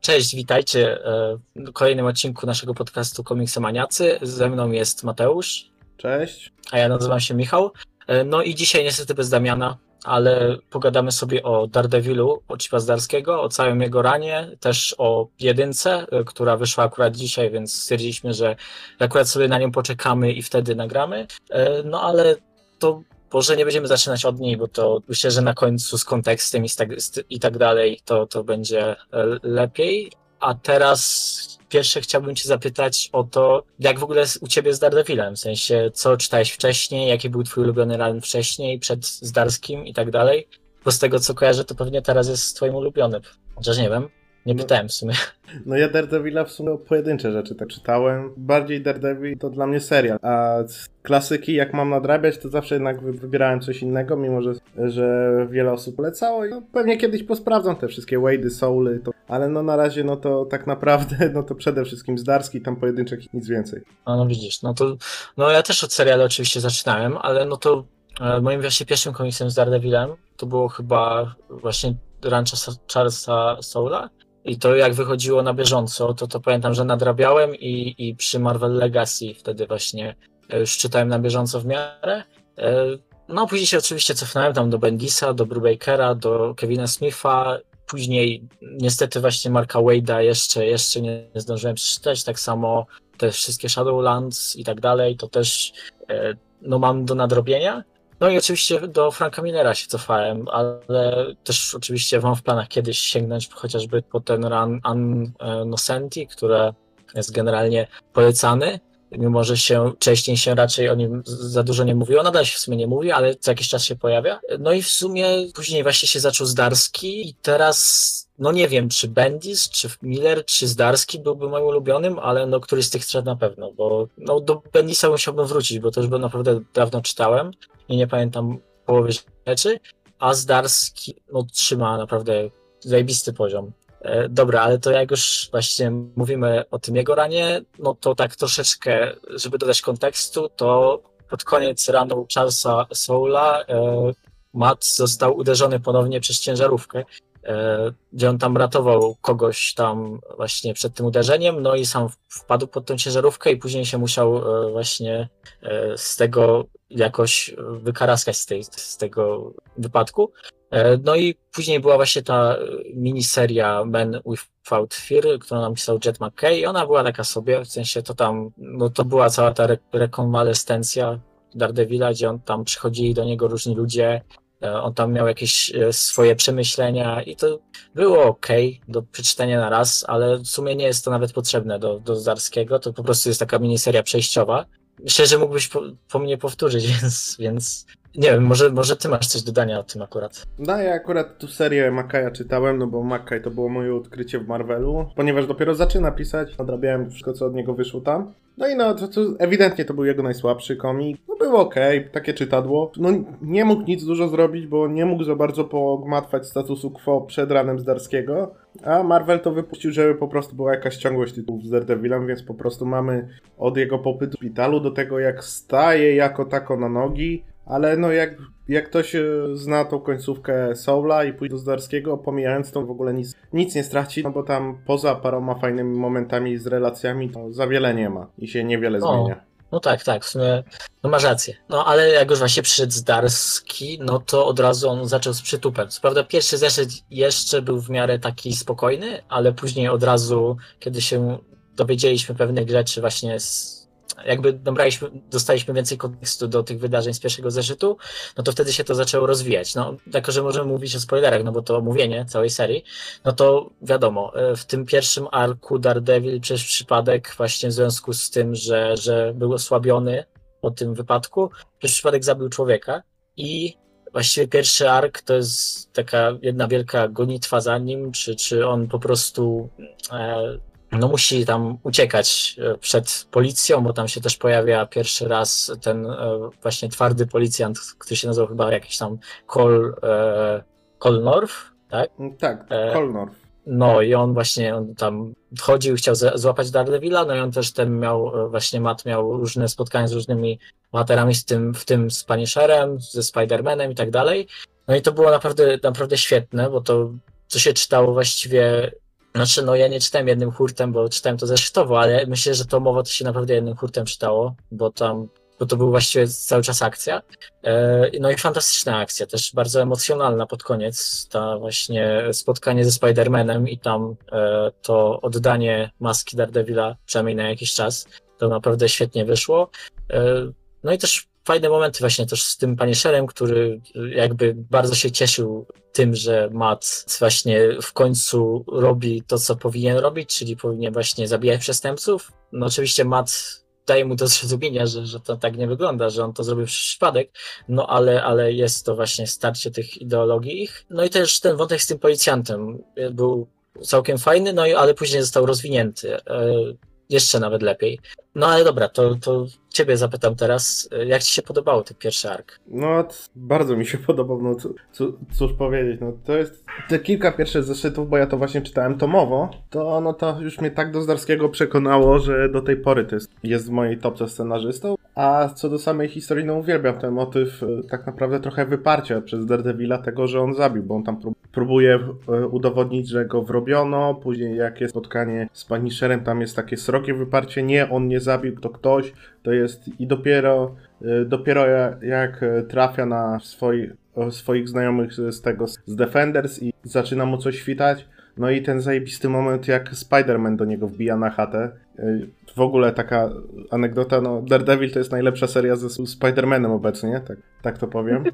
Cześć, witajcie e, w kolejnym odcinku naszego podcastu Komiksomaniacy. Ze mną jest Mateusz. Cześć. A ja nazywam się Michał. E, no i dzisiaj niestety bez Damiana, ale pogadamy sobie o Daredevilu, o Chipa Zdarskiego, o całym jego ranie, też o jedynce, e, która wyszła akurat dzisiaj, więc stwierdziliśmy, że akurat sobie na nią poczekamy i wtedy nagramy. No ale to może nie będziemy zaczynać od niej, bo to myślę, że na końcu z kontekstem i, tak, i tak dalej to, to będzie lepiej. A teraz pierwsze chciałbym Cię zapytać o to, jak w ogóle u Ciebie z Daredevilem, w sensie co czytałeś wcześniej, jaki był Twój ulubiony run wcześniej, przed Zdarskim i tak dalej. Bo z tego co kojarzę, to pewnie teraz jest Twoim ulubiony. Chociaż nie wiem. Nie no, pytałem w sumie. No ja Daredevila w sumie pojedyncze rzeczy tak czytałem. Bardziej Daredevil to dla mnie serial, a klasyki jak mam nadrabiać, to zawsze jednak wybierałem coś innego, mimo że, że wiele osób polecało. No, pewnie kiedyś posprawdzam te wszystkie Wade'y, Souly, to, ale no na razie no to tak naprawdę no to przede wszystkim Zdarski, tam pojedynczek nic więcej. A no widzisz, no to no ja też od serialu oczywiście zaczynałem, ale no to e, moim właśnie pierwszym komiksem z Daredevilem to było chyba właśnie Rancha Charlesa Soula i to jak wychodziło na bieżąco, to to pamiętam, że nadrabiałem i, i przy Marvel Legacy wtedy właśnie e, już czytałem na bieżąco w miarę. E, no później się oczywiście cofnąłem tam do Bendisa, do Brubakera, do Kevina Smitha. Później niestety właśnie Marka Wade'a jeszcze, jeszcze nie zdążyłem przeczytać. Tak samo te wszystkie Shadowlands i tak dalej, to też e, no mam do nadrobienia. No i oczywiście do Franka Millera się cofałem, ale też oczywiście mam w planach kiedyś sięgnąć chociażby po ten run Unnocenti, które jest generalnie polecany, mimo że się wcześniej się raczej o nim za dużo nie mówiło, nadal się w sumie nie mówi, ale co jakiś czas się pojawia. No i w sumie później właśnie się zaczął Zdarski i teraz no nie wiem, czy Bendis, czy Miller, czy Zdarski byłby moim ulubionym, ale no któryś z tych trzech na pewno, bo no do Bendisa musiałbym wrócić, bo to już naprawdę dawno czytałem i nie pamiętam połowy rzeczy, a Zdarski no, trzyma naprawdę zajebisty poziom. E, dobra, ale to jak już właśnie mówimy o tym jego ranie, no to tak troszeczkę, żeby dodać kontekstu, to pod koniec ranu Charlesa Soula e, Matt został uderzony ponownie przez ciężarówkę, gdzie on tam ratował kogoś tam właśnie przed tym uderzeniem, no i sam wpadł pod tą ciężarówkę i później się musiał e, właśnie e, z tego jakoś wykaraskać z, tej, z tego wypadku. E, no i później była właśnie ta miniseria Men Without Fear, którą napisał Jet McKay i ona była taka sobie, w sensie to tam, no to była cała ta re rekonwalescencja Daredevila, gdzie on tam przychodzili do niego różni ludzie, e, on tam miał jakieś e, swoje przemyślenia i to było ok do przeczytania na raz, ale w sumie nie jest to nawet potrzebne do, do Zarskiego, to po prostu jest taka miniseria przejściowa. Myślę, że mógłbyś po, po mnie powtórzyć, więc, więc nie wiem, może, może ty masz coś do dodania o tym akurat. No ja akurat tu serię Makaja czytałem, no bo Makaj to było moje odkrycie w Marvelu, ponieważ dopiero zaczyna pisać, nadrabiałem wszystko co od niego wyszło tam. No i no, to, to ewidentnie to był jego najsłabszy komik. No było ok, takie czytadło. No nie mógł nic dużo zrobić, bo nie mógł za bardzo pogmatwać statusu quo przed ranem Zdarskiego. A Marvel to wypuścił, żeby po prostu była jakaś ciągłość tytułów z Daredevilem, więc po prostu mamy od jego popytu w szpitalu do tego jak staje jako tako na nogi, ale no jak, jak ktoś e, zna tą końcówkę Soula i pójdzie do Zdarskiego, pomijając to w ogóle nic, nic nie straci, no bo tam poza paroma fajnymi momentami z relacjami to za wiele nie ma i się niewiele no, zmienia. No tak, tak, w sumie no masz rację. No ale jak już właśnie przyszedł Zdarski, no to od razu on zaczął z przytupem. Co prawda pierwszy zeszyt jeszcze był w miarę taki spokojny, ale później od razu, kiedy się dowiedzieliśmy pewnych rzeczy właśnie z jakby dobraliśmy, dostaliśmy więcej kontekstu do tych wydarzeń z pierwszego zeszytu, no to wtedy się to zaczęło rozwijać. No, jako że możemy mówić o spoilerach, no bo to omówienie całej serii, no to wiadomo, e, w tym pierwszym arku Daredevil przez przypadek właśnie w związku z tym, że, że był osłabiony po tym wypadku, przez przypadek zabił człowieka i właściwie pierwszy ark to jest taka jedna wielka gonitwa za nim, czy, czy on po prostu e, no musi tam uciekać e, przed policją, bo tam się też pojawia pierwszy raz ten e, właśnie twardy policjant, który się nazywał chyba jakiś tam Col, e, Colnorth, tak? Mm, tak, Colnorth. No i on właśnie on tam chodził, chciał złapać Daredevila, no i on też ten miał, właśnie Matt miał różne spotkania z różnymi bohaterami, z tym, w tym z Punisherem, ze Spider-Manem i tak dalej. No i to było naprawdę, naprawdę świetne, bo to, co się czytało właściwie Znaczy, no ja nie czytałem jednym hurtem, bo czytałem to zeszytowo, ale myślę, że to mowa to się naprawdę jednym hurtem czytało, bo tam, bo to był właściwie cały czas akcja. E, No i fantastyczna akcja, też bardzo emocjonalna pod koniec, ta właśnie spotkanie ze Spider-Manem i tam e, to oddanie maski Daredevila, przynajmniej na jakiś czas, to naprawdę świetnie wyszło. E, No i też fajne momenty właśnie też z tym Punisherem, który jakby bardzo się cieszył tym, że Matt właśnie w końcu robi to, co powinien robić, czyli powinien właśnie zabijać przestępców. No oczywiście Matt daje mu do zrozumienia, że, że to tak nie wygląda, że on to zrobił przez przypadek, no ale, ale jest to właśnie starcie tych ideologii ich. No i też ten wątek z tym policjantem był całkiem fajny, no i ale później został rozwinięty. Jeszcze nawet lepiej. No ale dobra, to, to ciebie zapytam teraz, jak ci się podobało ten pierwszy ark? No, bardzo mi się podobał, no cóż powiedzieć, no to jest te kilka pierwszych zeszytów, bo ja to właśnie czytałem tomowo, to no to już mnie tak do Zdarskiego przekonało, że do tej pory to jest, jest w mojej topce scenarzystą, a co do samej historii, no uwielbiam ten motyw e, tak naprawdę trochę wyparcia przez Daredevila tego, że on zabił, bo on tam prób- próbuje e, udowodnić, że go wrobiono, później jak jest spotkanie z Punisherem, tam jest takie srogie wyparcie, nie, on nie zabił, to ktoś, to jest i dopiero, y, dopiero ja- jak trafia na swoi, o swoich znajomych z tego, z Defenders i zaczyna mu coś świtać, no i ten zajebisty moment, jak Spider-Man do niego wbija na chatę. W ogóle taka anegdota, no Daredevil to jest najlepsza seria ze Spider-Manem obecnie, tak, tak to powiem.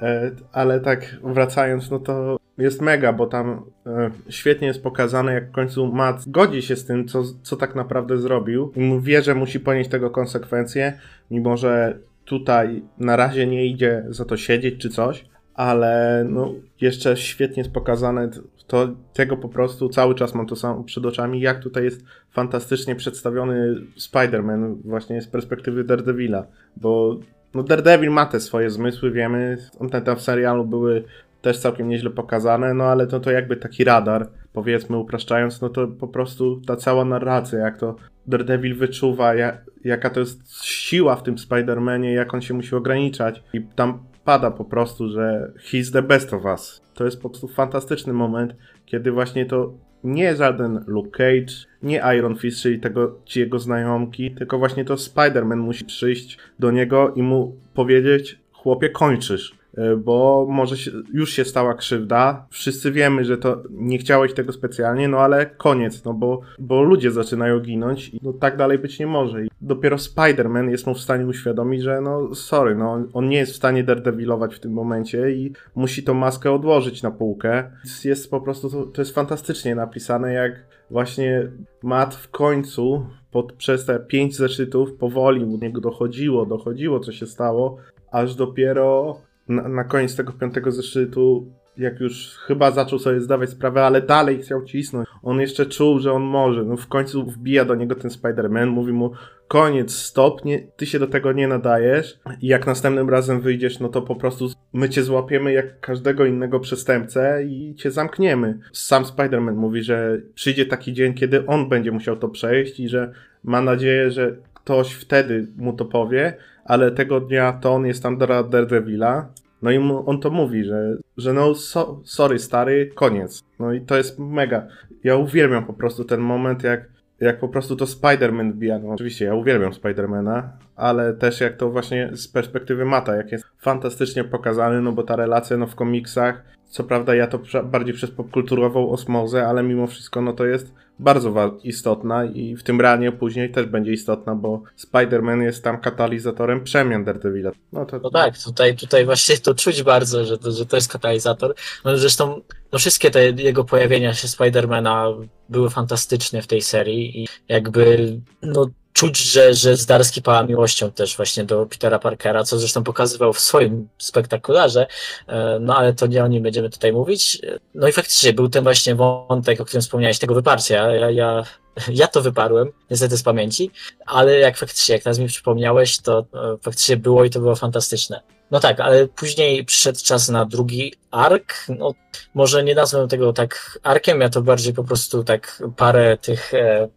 E, Ale tak wracając, no to jest mega, bo tam e, świetnie jest pokazane, jak w końcu Matt godzi się z tym, co, co tak naprawdę zrobił i wie, że musi ponieść tego konsekwencje, mimo że tutaj na razie nie idzie za to siedzieć czy coś, ale no, jeszcze świetnie jest pokazane to, tego po prostu cały czas mam to samo przed oczami, jak tutaj jest fantastycznie przedstawiony Spider-Man właśnie z perspektywy Daredevila, bo no Daredevil ma te swoje zmysły, wiemy, one tam w serialu były też całkiem nieźle pokazane, no ale to, to jakby taki radar, powiedzmy upraszczając, no to po prostu ta cała narracja, jak to Daredevil wyczuwa, jak, jaka to jest siła w tym Spider-Manie, jak on się musi ograniczać. I tam pada po prostu, że he's the best of us. To jest po prostu fantastyczny moment, kiedy właśnie to nie żaden Luke Cage, nie Iron Fist, czyli tego, ci jego znajomki, tylko właśnie to Spider-Man musi przyjść do niego i mu powiedzieć, chłopie, kończysz. Y, Bo może się, już się stała krzywda. Wszyscy wiemy, że to nie chciałeś tego specjalnie, no ale koniec, no bo, bo ludzie zaczynają ginąć i no tak dalej być nie może. I dopiero Spider-Man jest mu w stanie uświadomić, że no sorry, no on nie jest w stanie daredevilować w tym momencie i musi tą maskę odłożyć na półkę. Jest po prostu, to, to jest fantastycznie napisane, jak właśnie Matt w końcu pod, przez te pięć zeszytów powoli do niego dochodziło, dochodziło co się stało, aż dopiero na, na koniec tego piątego zeszytu, jak już chyba zaczął sobie zdawać sprawę, ale dalej chciał cisnąć. On jeszcze czuł, że on może. No w końcu wbija do niego ten Spider-Man, mówi mu koniec, stop, nie, ty się do tego nie nadajesz i jak następnym razem wyjdziesz, no to po prostu my cię złapiemy jak każdego innego przestępcę i cię zamkniemy. Sam Spider-Man mówi, że przyjdzie taki dzień, kiedy on będzie musiał to przejść i że ma nadzieję, że ktoś wtedy mu to powie, ale tego dnia to on jest tam do Daredevila. No i on to mówi, że, że no so, sorry stary, koniec. No i to jest mega. Ja uwielbiam po prostu ten moment, jak, jak po prostu to Spider-Man wbija. No oczywiście ja uwielbiam Spider-Mana, ale też jak to właśnie z perspektywy Mata, jak jest fantastycznie pokazany, no bo ta relacja no w komiksach, co prawda ja to bardziej przez popkulturową osmozę, ale mimo wszystko no to jest bardzo istotna i w tym ranie później też będzie istotna, bo Spider-Man jest tam katalizatorem przemian Daredevila. No to No tak, tutaj, tutaj właśnie to czuć bardzo, że to, że to jest katalizator. No zresztą no wszystkie te jego pojawienia się Spidermana były fantastyczne w tej serii i jakby no czuć, że, że Zdarski pała miłością też właśnie do Petera Parkera, co zresztą pokazywał w swoim spektakularze, e, no ale to nie o nim będziemy tutaj mówić. No i faktycznie był ten właśnie wątek, o którym wspomniałeś, tego wyparcia. Ja, ja, ja to wyparłem, niestety z pamięci, ale jak faktycznie, jak teraz mi przypomniałeś, to e, faktycznie było i to było fantastyczne. No tak, ale później przyszedł czas na drugi ark. No, może nie nazwę tego tak arkiem, ja to bardziej po prostu tak parę tych e,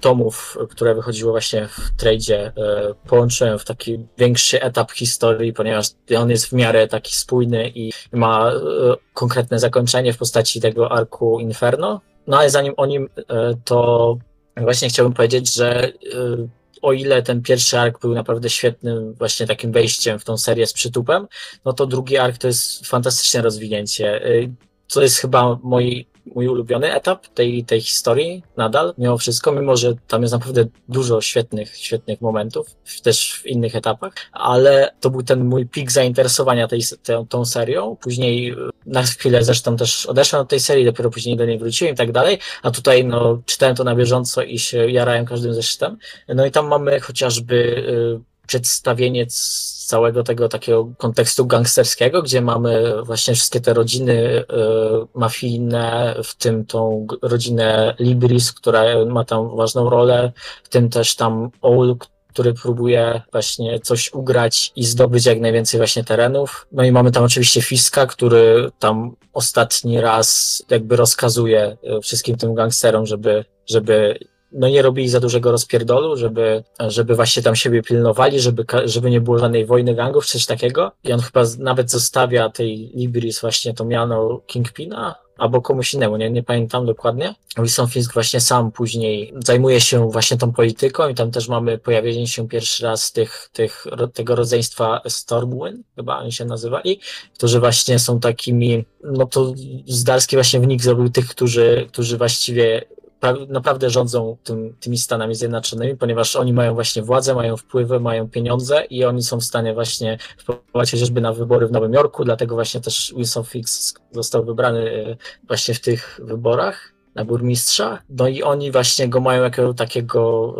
tomów, które wychodziło właśnie w tradzie, e, połączyłem w taki większy etap historii, ponieważ on jest w miarę taki spójny i ma e, konkretne zakończenie w postaci tego arku Inferno. No ale zanim o nim, e, to właśnie chciałbym powiedzieć, że e, o ile ten pierwszy ark był naprawdę świetnym właśnie takim wejściem w tą serię z przytupem, no to drugi ark to jest fantastyczne rozwinięcie. E, To jest chyba mój, mój ulubiony etap tej, tej historii nadal, mimo wszystko, mimo że tam jest naprawdę dużo świetnych, świetnych momentów, też w innych etapach, ale to był ten mój pik zainteresowania tej, tą, tą serią. Później na chwilę zresztą też odeszłem od tej serii, dopiero później do niej wróciłem i tak dalej, a tutaj no, czytałem to na bieżąco i się jarałem każdym zeszytem. No i tam mamy chociażby y, przedstawienie całego tego takiego kontekstu gangsterskiego, gdzie mamy właśnie wszystkie te rodziny y, mafijne, w tym tą rodzinę Libris, która ma tam ważną rolę, w tym też tam Owl, który próbuje właśnie coś ugrać i zdobyć jak najwięcej właśnie terenów. No i mamy tam oczywiście Fiska, który tam ostatni raz jakby rozkazuje y, wszystkim tym gangsterom, żeby, żeby no nie robili za dużego rozpierdolu, żeby, żeby właśnie tam siebie pilnowali, żeby, żeby nie było żadnej wojny gangów, coś takiego. I on chyba nawet zostawia tej Libris właśnie to miano Kingpina, albo komuś innemu, nie, nie pamiętam dokładnie. Wilson Fisk właśnie sam później zajmuje się właśnie tą polityką i tam też mamy pojawienie się pierwszy raz tych, tych, tego rodzeństwa Stormwind, chyba oni się nazywali, którzy właśnie są takimi, no to Zdarski właśnie w nich zrobił tych, którzy, którzy właściwie naprawdę rządzą tym, tymi Stanami Zjednoczonymi, ponieważ oni mają właśnie władzę, mają wpływy, mają pieniądze i oni są w stanie właśnie wpływać chociażby na wybory w Nowym Jorku, dlatego właśnie też Wilson Fisk został wybrany e, właśnie w tych wyborach na burmistrza. No i oni właśnie go mają jako takiego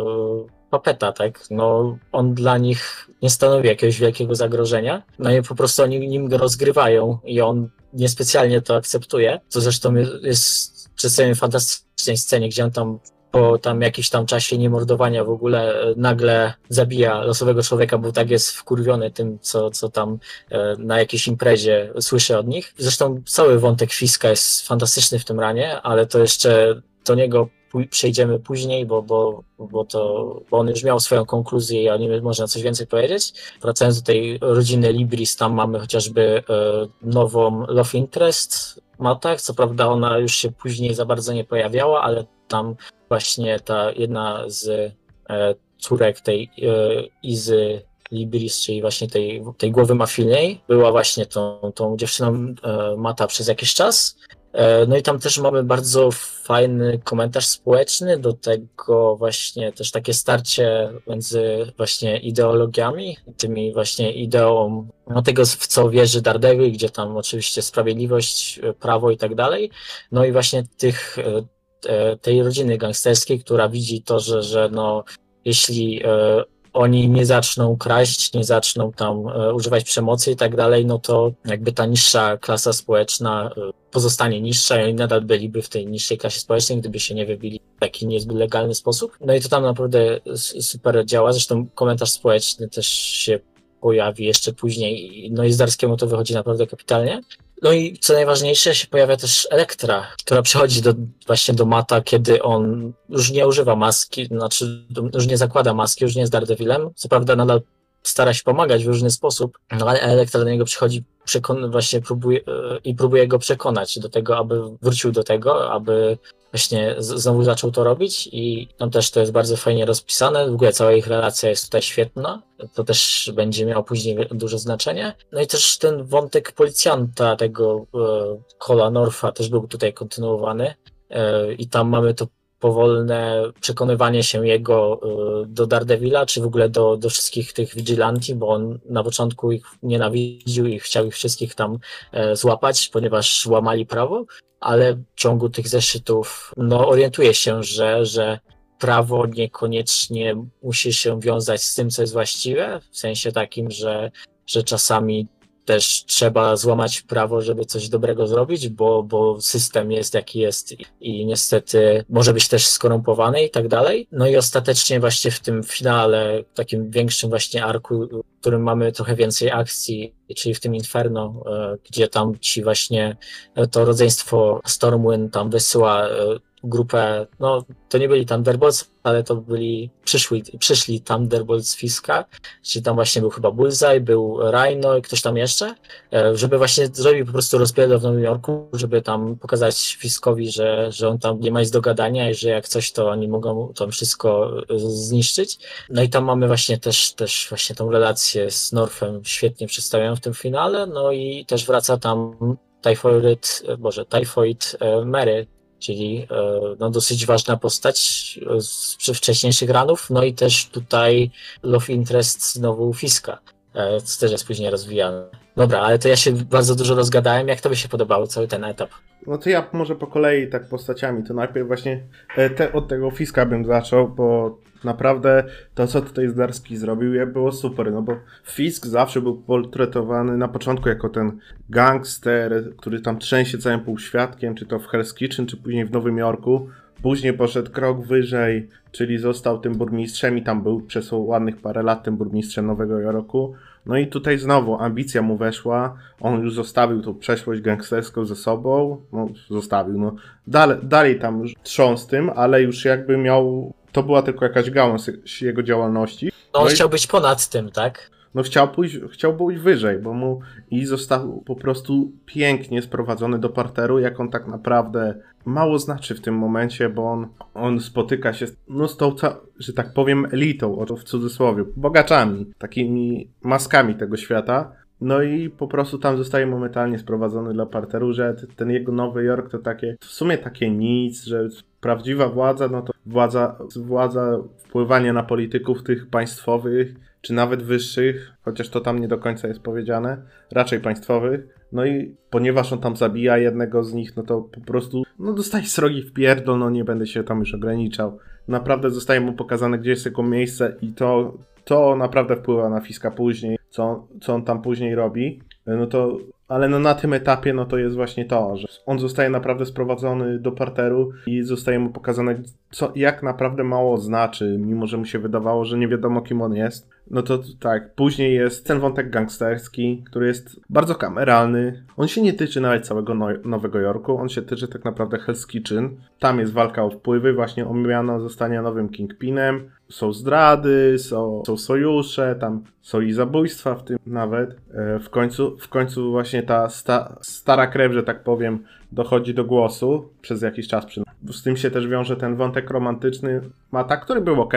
e, papeta, tak? No on dla nich nie stanowi jakiegoś wielkiego zagrożenia, no i po prostu oni nim go rozgrywają i on niespecjalnie to akceptuje, co zresztą jest, w fantastycznej scenie, gdzie on tam po tam jakimś tam czasie niemordowania w ogóle e, nagle zabija losowego człowieka, bo tak jest wkurwiony tym, co, co tam e, na jakiejś imprezie słyszę od nich. Zresztą cały wątek Fiska jest fantastyczny w tym ranie, ale to jeszcze do niego przejdziemy później, bo, bo, bo, to, bo on już miał swoją konkluzję i o nim można coś więcej powiedzieć. Wracając do tej rodziny Libris, tam mamy chociażby e, nową Love Interest Matak, co prawda ona już się później za bardzo nie pojawiała, ale tam właśnie ta jedna z e, córek tej e, Izy Libris, czyli właśnie tej, tej głowy mafijnej, była właśnie tą, tą dziewczyną Mata przez jakiś czas. E, No i tam też mamy bardzo fajny komentarz społeczny do tego właśnie też takie starcie między właśnie ideologiami, tymi właśnie ideą no tego, w co wierzy Daredevil, gdzie tam oczywiście sprawiedliwość, prawo i tak dalej. No i właśnie tych, e, e, tej rodziny gangsterskiej, która widzi to, że, że no jeśli oni nie zaczną kraść, nie zaczną tam e, używać przemocy i tak dalej, no to jakby ta niższa klasa społeczna e, pozostanie niższa i oni nadal byliby w tej niższej klasie społecznej, gdyby się nie wybili w taki niezbyt legalny sposób. No i to tam naprawdę super działa. Zresztą komentarz społeczny też się pojawi jeszcze później. No i Zdarskiemu to wychodzi naprawdę kapitalnie. No i co najważniejsze, się pojawia też Elektra, która przychodzi do, właśnie do Mata, kiedy on już nie używa maski, znaczy już nie zakłada maski, już nie jest Daredevilem. Co prawda nadal stara się pomagać w różny sposób, no ale Elektra do niego przychodzi, przekon- właśnie próbuje, e, i próbuje go przekonać do tego, aby wrócił do tego, aby właśnie znowu zaczął to robić i tam też to jest bardzo fajnie rozpisane. W ogóle cała ich relacja jest tutaj świetna. To też będzie miało później duże znaczenie. No i też ten wątek policjanta, tego e, Cola Norfa też był tutaj kontynuowany. E, I tam mamy to powolne przekonywanie się jego e, do Daredevila, czy w ogóle do, do wszystkich tych vigilanti, bo on na początku ich nienawidził i chciał ich wszystkich tam e, złapać, ponieważ łamali prawo, ale w ciągu tych zeszytów no, orientuje się, że, że prawo niekoniecznie musi się wiązać z tym, co jest właściwe, w sensie takim, że, że czasami też trzeba złamać prawo, żeby coś dobrego zrobić, bo, bo system jest jaki jest i, niestety może być też skorumpowany i tak dalej. No i ostatecznie właśnie w tym finale, takim większym właśnie arku, w którym mamy trochę więcej akcji, czyli w tym Inferno, e, gdzie tam ci właśnie e, to rodzeństwo Stormwind tam wysyła e, grupę, no to nie byli Thunderbolts, ale to byli przyszli, przyszli Thunderbolts Fiska, czyli tam właśnie był chyba Bullseye, był Rhino i ktoś tam jeszcze, e, żeby właśnie zrobić po prostu rozpierdol w Nowym Jorku, żeby tam pokazać Fiskowi, że, że on tam nie ma nic do gadania i że jak coś, to oni mogą tam wszystko e, zniszczyć. No i tam mamy właśnie też, też właśnie tą relację z Norfem świetnie przedstawioną w tym finale, no i też wraca tam Typhoid, Boże, Typhoid e, Mary, czyli no, dosyć ważna postać z wcześniejszych ranów, no i też tutaj Love Interest znowu Fiska, co też jest później rozwijane. Dobra, ale to ja się bardzo dużo rozgadałem. Jak to by się podobało, cały ten etap? No to ja może po kolei tak postaciami. To najpierw właśnie te, od tego Fiska bym zaczął, bo naprawdę to, co tutaj Zdarski zrobił, było super, no bo Fisk zawsze był portretowany na początku jako ten gangster, który tam trzęsie całym półświadkiem, czy to w Hell's Kitchen, czy później w Nowym Jorku. Później poszedł krok wyżej, czyli został tym burmistrzem i tam był przez ładnych parę lat tym burmistrzem Nowego Jorku. No i tutaj znowu ambicja mu weszła, on już zostawił tą przeszłość gangsterską ze sobą, no zostawił, no dalej, dalej tam trząs tym, ale już jakby miał, to była tylko jakaś gałąź jego działalności. No on no chciał i... być ponad tym, tak? no chciał pójść, chciał pójść wyżej, bo mu i został po prostu pięknie sprowadzony do parteru, jak on tak naprawdę mało znaczy w tym momencie, bo on, on spotyka się no, z tą, że tak powiem, elitą, oto w cudzysłowie, bogaczami, takimi maskami tego świata. No i po prostu tam zostaje momentalnie sprowadzony dla parteru, że ten jego Nowy Jork to takie, w sumie takie nic, że prawdziwa władza, no to władza, władza wpływanie na polityków tych państwowych, czy nawet wyższych, chociaż to tam nie do końca jest powiedziane, raczej państwowych. No i ponieważ on tam zabija jednego z nich, no to po prostu no dostaje srogi w pierdol, no nie będę się tam już ograniczał. Naprawdę zostaje mu pokazane, gdzie jest jego miejsce i to, to naprawdę wpływa na Fiska później, co, co on tam później robi. No to ale no na tym etapie no to jest właśnie to, że on zostaje naprawdę sprowadzony do parteru i zostaje mu pokazane, co, jak naprawdę mało znaczy, mimo że mu się wydawało, że nie wiadomo kim on jest. No to tak, później jest ten wątek gangsterski, który jest bardzo kameralny. On się nie tyczy nawet całego no Nowego Jorku, on się tyczy tak naprawdę Hell's Kitchen. Tam jest walka o wpływy, właśnie omiano zostania nowym Kingpinem. Są zdrady, są, są sojusze, tam są i zabójstwa w tym nawet. E, w końcu, w końcu właśnie ta sta stara krew, że tak powiem, dochodzi do głosu przez jakiś czas. Z tym się też wiąże ten wątek romantyczny Mata, który był ok.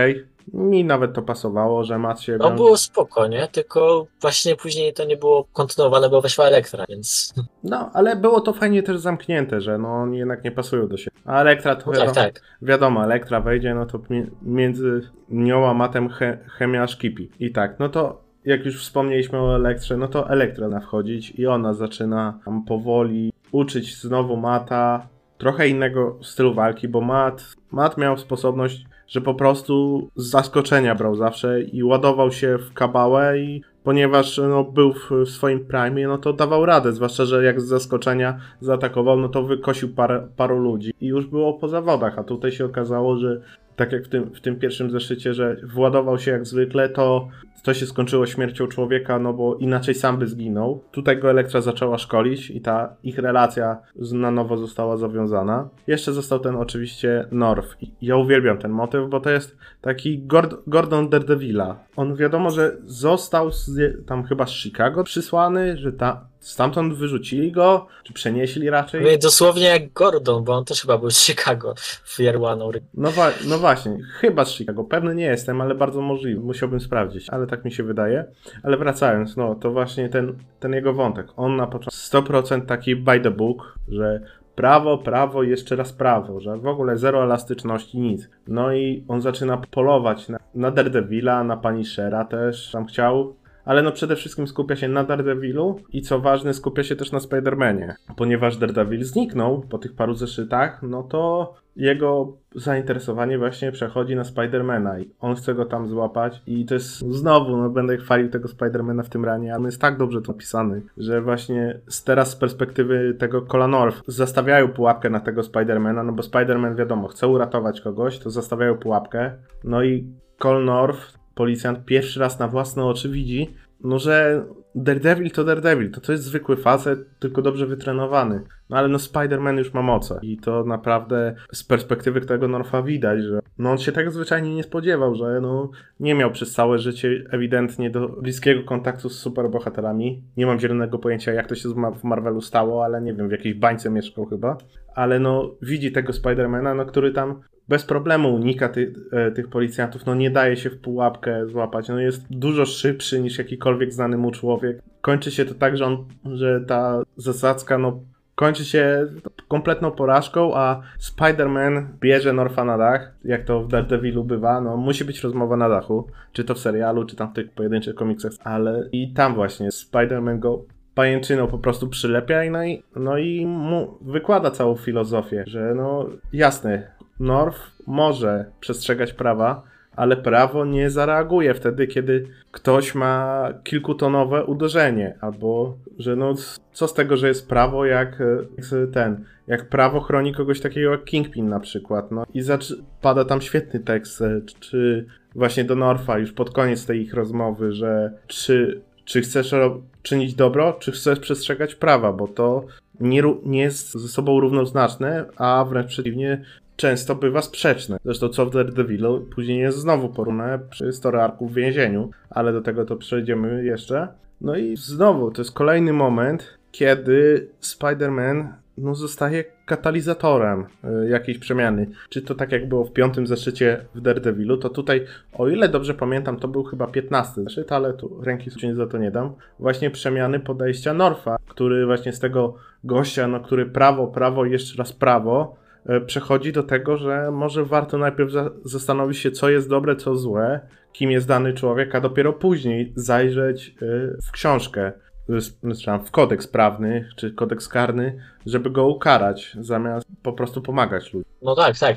Mi nawet to pasowało, że Mat się. No było spoko, nie? Tylko właśnie później to nie było kontynuowane, bo weszła Elektra, więc. No, ale było to fajnie też zamknięte, że no oni jednak nie pasują do siebie. A Elektra to no wiadomo, tak, tak. wiadomo, Elektra wejdzie, no to między nią a Matem he, chemia szkipi. I tak, no to jak już wspomnieliśmy o Elektrze, no to Elektra na wchodzić i ona zaczyna tam powoli uczyć znowu Mata trochę innego stylu walki, bo Mat, Mat miał sposobność, że po prostu z zaskoczenia brał zawsze i ładował się w kabałę i ponieważ no, był w swoim prime, no to dawał radę, zwłaszcza, że jak z zaskoczenia zaatakował, no to wykosił parę, paru ludzi i już było po zawodach, a tutaj się okazało, że tak jak w tym, w tym pierwszym zeszycie, że władował się jak zwykle, to to się skończyło śmiercią człowieka, no bo inaczej sam by zginął. Tutaj go Elektra zaczęła szkolić i ta ich relacja na nowo została zawiązana. Jeszcze został ten oczywiście North. Ja uwielbiam ten motyw, bo to jest taki Gord Gordon Daredevila. On wiadomo, że został z, tam chyba z Chicago przysłany, że ta, Stamtąd wyrzucili go, czy przenieśli raczej? Dosłownie jak Gordon, bo on też chyba był z Chicago w One. No, wa no właśnie, chyba z Chicago. Pewny nie jestem, ale bardzo możliwy. Musiałbym sprawdzić, ale tak mi się wydaje. Ale wracając, no to właśnie ten, ten jego wątek. On na początku 100% taki by the book, że prawo, prawo jeszcze raz prawo, że w ogóle zero elastyczności, nic. No i on zaczyna polować na, na Daredevila, na Punishera też tam chciał ale no przede wszystkim skupia się na Daredevilu i co ważne skupia się też na Spider-Manie. Ponieważ Daredevil zniknął po tych paru zeszytach, no to jego zainteresowanie właśnie przechodzi na Spidermana i on chce go tam złapać i to jest znowu, no będę chwalił tego Spidermana w tym ranie, ale on jest tak dobrze to napisany, że właśnie z teraz z perspektywy tego Cola North zastawiają pułapkę na tego Spidermana, no bo Spiderman wiadomo, chce uratować kogoś, to zastawiają pułapkę, no i Col North policjant pierwszy raz na własne oczy widzi, no że Daredevil to Daredevil, to to jest zwykły facet, tylko dobrze wytrenowany. No ale no Spider-Man już ma moce i to naprawdę z perspektywy tego Norfa widać, że no on się tego zwyczajnie nie spodziewał, że no nie miał przez całe życie ewidentnie do bliskiego kontaktu z superbohaterami. Nie mam zielonego pojęcia jak to się w Marvelu stało, ale nie wiem, w jakiejś bańce mieszkał chyba. Ale no widzi tego Spidermana, no który tam bez problemu unika ty, e, tych policjantów, no nie daje się w pułapkę złapać, no jest dużo szybszy niż jakikolwiek znany mu człowiek. Kończy się to tak, że, on, że ta zasadzka no kończy się kompletną porażką, a Spider-Man bierze Norfa na dach, jak to w Daredevilu bywa, no musi być rozmowa na dachu, czy to w serialu, czy tam w tych pojedynczych komiksach, ale i tam właśnie Spider-Man go pajęczyną po prostu przylepia i no i, no i mu wykłada całą filozofię, że no jasne, North może przestrzegać prawa, ale prawo nie zareaguje wtedy, kiedy ktoś ma kilkutonowe uderzenie, albo że no co z tego, że jest prawo, jak ten, jak prawo chroni kogoś takiego jak Kingpin na przykład, no i pada tam świetny tekst, e, czy właśnie do Norfa już pod koniec tej ich rozmowy, że czy, czy chcesz czynić dobro, czy chcesz przestrzegać prawa, bo to nie, nie jest ze sobą równoznaczne, a wręcz przeciwnie, często bywa sprzeczne. Zresztą co w Daredevilu później jest znowu porównane przy story arku w więzieniu, ale do tego to przejdziemy jeszcze. No i znowu, to jest kolejny moment, kiedy Spider-Man no, zostaje katalizatorem y, jakiejś przemiany. Czy to tak jak było w piątym zeszycie w Daredevilu, to tutaj, o ile dobrze pamiętam, to był chyba 15 zeszyt, ale tu ręki sobie za to nie dam. Właśnie przemiany podejścia Norfa, który właśnie z tego gościa, no który prawo, prawo jeszcze raz prawo, przechodzi do tego, że może warto najpierw zastanowić się, co jest dobre, co złe, kim jest dany człowiek, a dopiero później zajrzeć e, w książkę, w kodeks prawny czy kodeks karny, żeby go ukarać, zamiast po prostu pomagać ludziom. No tak, tak.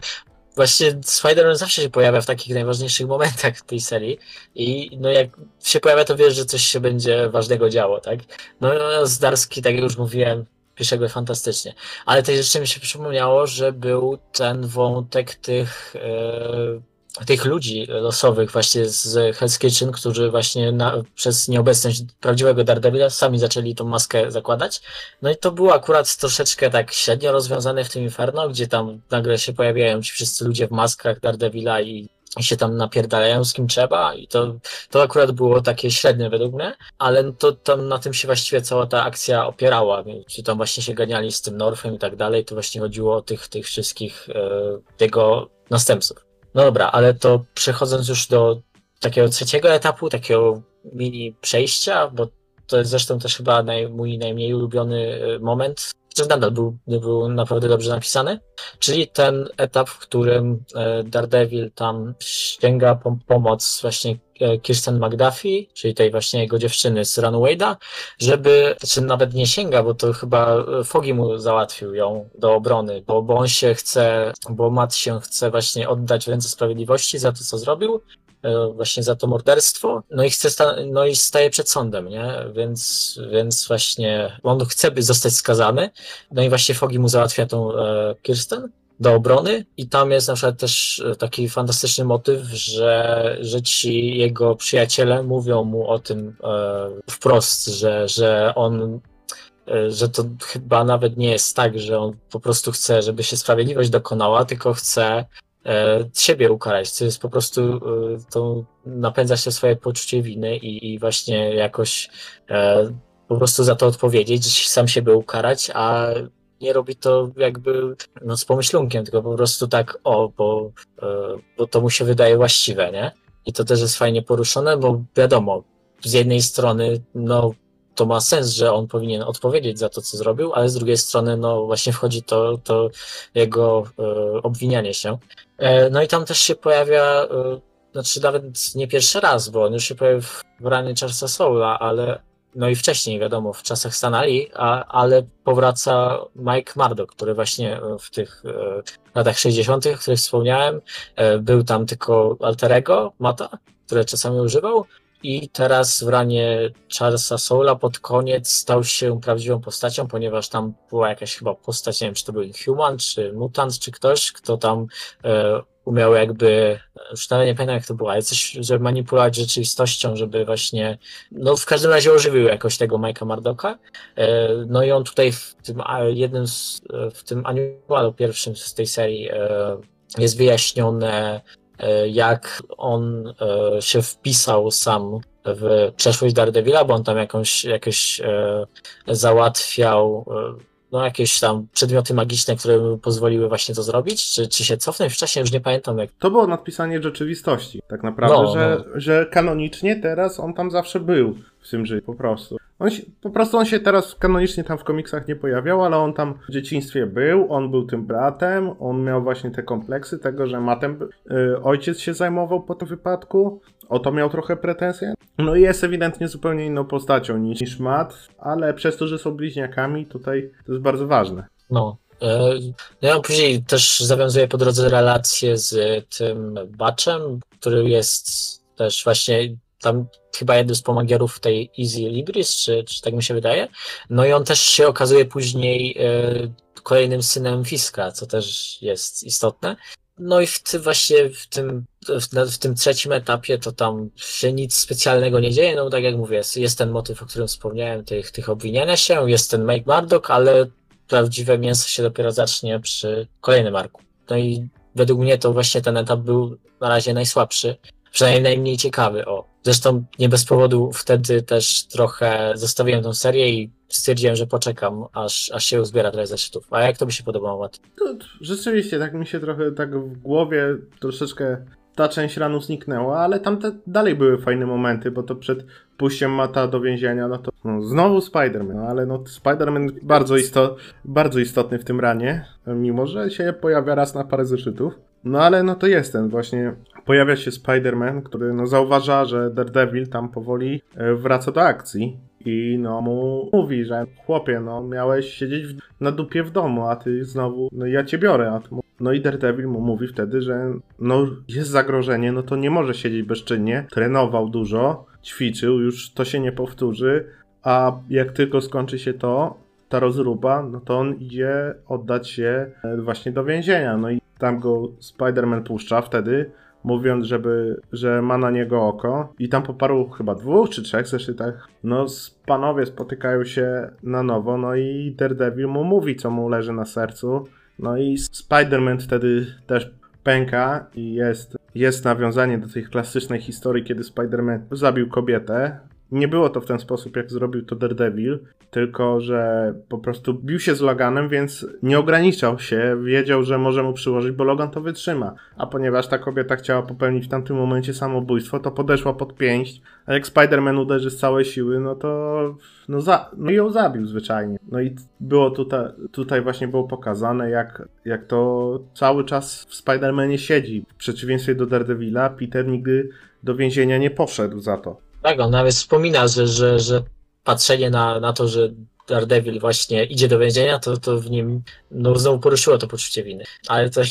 Właśnie Spider-Man zawsze się pojawia w takich najważniejszych momentach tej serii i no jak się pojawia, to wiesz, że coś się będzie ważnego działo, tak? No Zdarski, tak jak już mówiłem, pisze go fantastycznie. Ale też jeszcze mi się przypomniało, że był ten wątek tych, e, tych ludzi losowych właśnie z Hell's Kitchen, którzy właśnie na, przez nieobecność prawdziwego Daredevila sami zaczęli tą maskę zakładać. No i to było akurat troszeczkę tak średnio rozwiązane w tym Inferno, gdzie tam nagle się pojawiają ci wszyscy ludzie w maskach Daredevila i i się tam napierdalają z kim trzeba i to, to akurat było takie średnie według mnie, ale to tam na tym się właściwie cała ta akcja opierała, czy tam właśnie się ganiali z tym Norfem i tak dalej, to właśnie chodziło o tych, tych wszystkich e, jego następców. No dobra, ale to przechodząc już do takiego trzeciego etapu, takiego mini przejścia, bo to jest zresztą też chyba naj, mój najmniej ulubiony e, moment chociaż nadal był, był naprawdę dobrze napisany, czyli ten etap, w którym e, Daredevil tam sięga po pomoc właśnie e, Kirsten McDuffie, czyli tej właśnie jego dziewczyny z Runwayda, żeby, czy nawet nie sięga, bo to chyba Fogi mu załatwił ją do obrony, bo, bo on się chce, bo Matt się chce właśnie oddać w ręce sprawiedliwości za to, co zrobił, E, właśnie za to morderstwo, no i chce, no i staje przed sądem, nie? Więc, więc właśnie on chce by zostać skazany, no i właśnie Fogi mu załatwia tą e, Kirsten do obrony. I tam jest na przykład też e, taki fantastyczny motyw, że, że ci jego przyjaciele mówią mu o tym e, wprost, że, że on e, że to chyba nawet nie jest tak, że on po prostu chce, żeby się sprawiedliwość dokonała, tylko chce e, siebie ukarać, co jest po prostu, e, to napędza się swoje poczucie winy i, i właśnie jakoś e, po prostu za to odpowiedzieć, sam siebie ukarać, a nie robi to jakby no, z pomyślunkiem, tylko po prostu tak, o, bo, e, bo to mu się wydaje właściwe, nie? I to też jest fajnie poruszone, bo wiadomo, z jednej strony, no, to ma sens, że on powinien odpowiedzieć za to, co zrobił, ale z drugiej strony, no właśnie wchodzi to, to jego e, obwinianie się. E, no i tam też się pojawia, e, znaczy nawet nie pierwszy raz, bo on już się pojawił w ranie Charlesa Soula, ale no i wcześniej, wiadomo, w czasach Stanali, ale powraca Mike Murdock, który właśnie w tych e, latach 60., o których wspomniałem, e, był tam tylko alterego Mata, które czasami używał, i teraz w ranie Charlesa Soula pod koniec stał się prawdziwą postacią, ponieważ tam była jakaś chyba postać, nie wiem, czy to był Inhuman, czy Mutant, czy ktoś, kto tam e, umiał jakby, już nawet nie pamiętam jak to było, ale coś, żeby manipulować rzeczywistością, żeby właśnie, no w każdym razie ożywił jakoś tego Mike'a Mardoka. E, No i on tutaj w tym jednym z, w tym animalu pierwszym z tej serii e, jest wyjaśnione, jak on e, się wpisał sam w przeszłość Daredevila, bo on tam jakąś, jakieś e, załatwiał e, no, jakieś tam przedmioty magiczne, które mu pozwoliły właśnie to zrobić, czy, czy się cofnąć w czasie, już nie pamiętam jak. To było nadpisanie rzeczywistości, tak naprawdę, No, że, że kanonicznie teraz on tam zawsze był w tym życiu, po prostu. On się, po prostu on się teraz kanonicznie tam w komiksach nie pojawiał, ale on tam w dzieciństwie był, on był tym bratem, on miał właśnie te kompleksy tego, że matem y, ojciec się zajmował po tym wypadku, o to miał trochę pretensje. No i jest ewidentnie zupełnie inną postacią niż, niż Matt, ale przez to, że są bliźniakami, tutaj to jest bardzo ważne. No. E, No ja później też zawiązuję po drodze relacje z tym Batchem, który jest też właśnie tam chyba jednym z pomagierów tej Easy Libris, czy, czy tak mi się wydaje. No i on też się okazuje później e, kolejnym synem Fiska, co też jest istotne. No i w tym właśnie w tym, w, w tym trzecim etapie to tam się nic specjalnego nie dzieje. No tak jak mówię, jest, jest ten motyw, o którym wspomniałem, tych, tych obwiniania się, jest ten Mike Murdock, ale prawdziwe mięso się dopiero zacznie przy kolejnym arku. No i według mnie to właśnie ten etap był na razie najsłabszy, przynajmniej najmniej ciekawy. O. Zresztą nie bez powodu wtedy też trochę zostawiłem tą serię i stwierdziłem, że poczekam, aż, aż się uzbiera trochę zeszytów. A jak to by się podobało, Matt? To, rzeczywiście, tak mi się trochę tak w głowie troszeczkę ta część ranu zniknęła, ale tam dalej były fajne momenty, bo to przed pójściem Mata do więzienia, no to no, znowu Spider-Man, no, ale no Spider-Man bardzo, isto, bardzo istotny w tym ranie, mimo że się pojawia raz na parę zeszytów. No ale no to jest ten właśnie, pojawia się Spider-Man, który no zauważa, że Daredevil tam powoli e, wraca do akcji. I no mu mówi, że chłopie, no miałeś siedzieć w, na dupie w domu, a ty znowu, no ja cię biorę. A mu... No i Daredevil mu mówi wtedy, że no jest zagrożenie, no to nie może siedzieć bezczynnie. Trenował dużo, ćwiczył, już to się nie powtórzy, a jak tylko skończy się to, ta rozruba, no to on idzie oddać się e, właśnie do więzienia. No i tam go Spider-Man puszcza wtedy, mówiąc, żeby, że ma na niego oko. I tam po paru chyba dwóch czy trzech zeszytach, no panowie spotykają się na nowo, no i Daredevil mu mówi, co mu leży na sercu. No i Spider-Man wtedy też pęka i jest, jest nawiązanie do tej klasycznej historii, kiedy Spider-Man zabił kobietę. Nie było to w ten sposób, jak zrobił to Daredevil, tylko że po prostu bił się z Loganem, więc nie ograniczał się, wiedział, że może mu przyłożyć, bo Logan to wytrzyma. A ponieważ ta kobieta chciała popełnić w tamtym momencie samobójstwo, to podeszła pod pięść, a jak Spider-Man uderzy z całej siły, no to no, za, no ją zabił zwyczajnie. No i było tutaj, tutaj właśnie było pokazane, jak, jak to cały czas w Spider-Manie siedzi. W przeciwieństwie do Daredevila, Peter nigdy do więzienia nie poszedł za to. Tak, on nawet wspomina, że, że, że patrzenie na, na to, że Daredevil właśnie idzie do więzienia, to, to w nim no, znowu poruszyło to poczucie winy. Ale to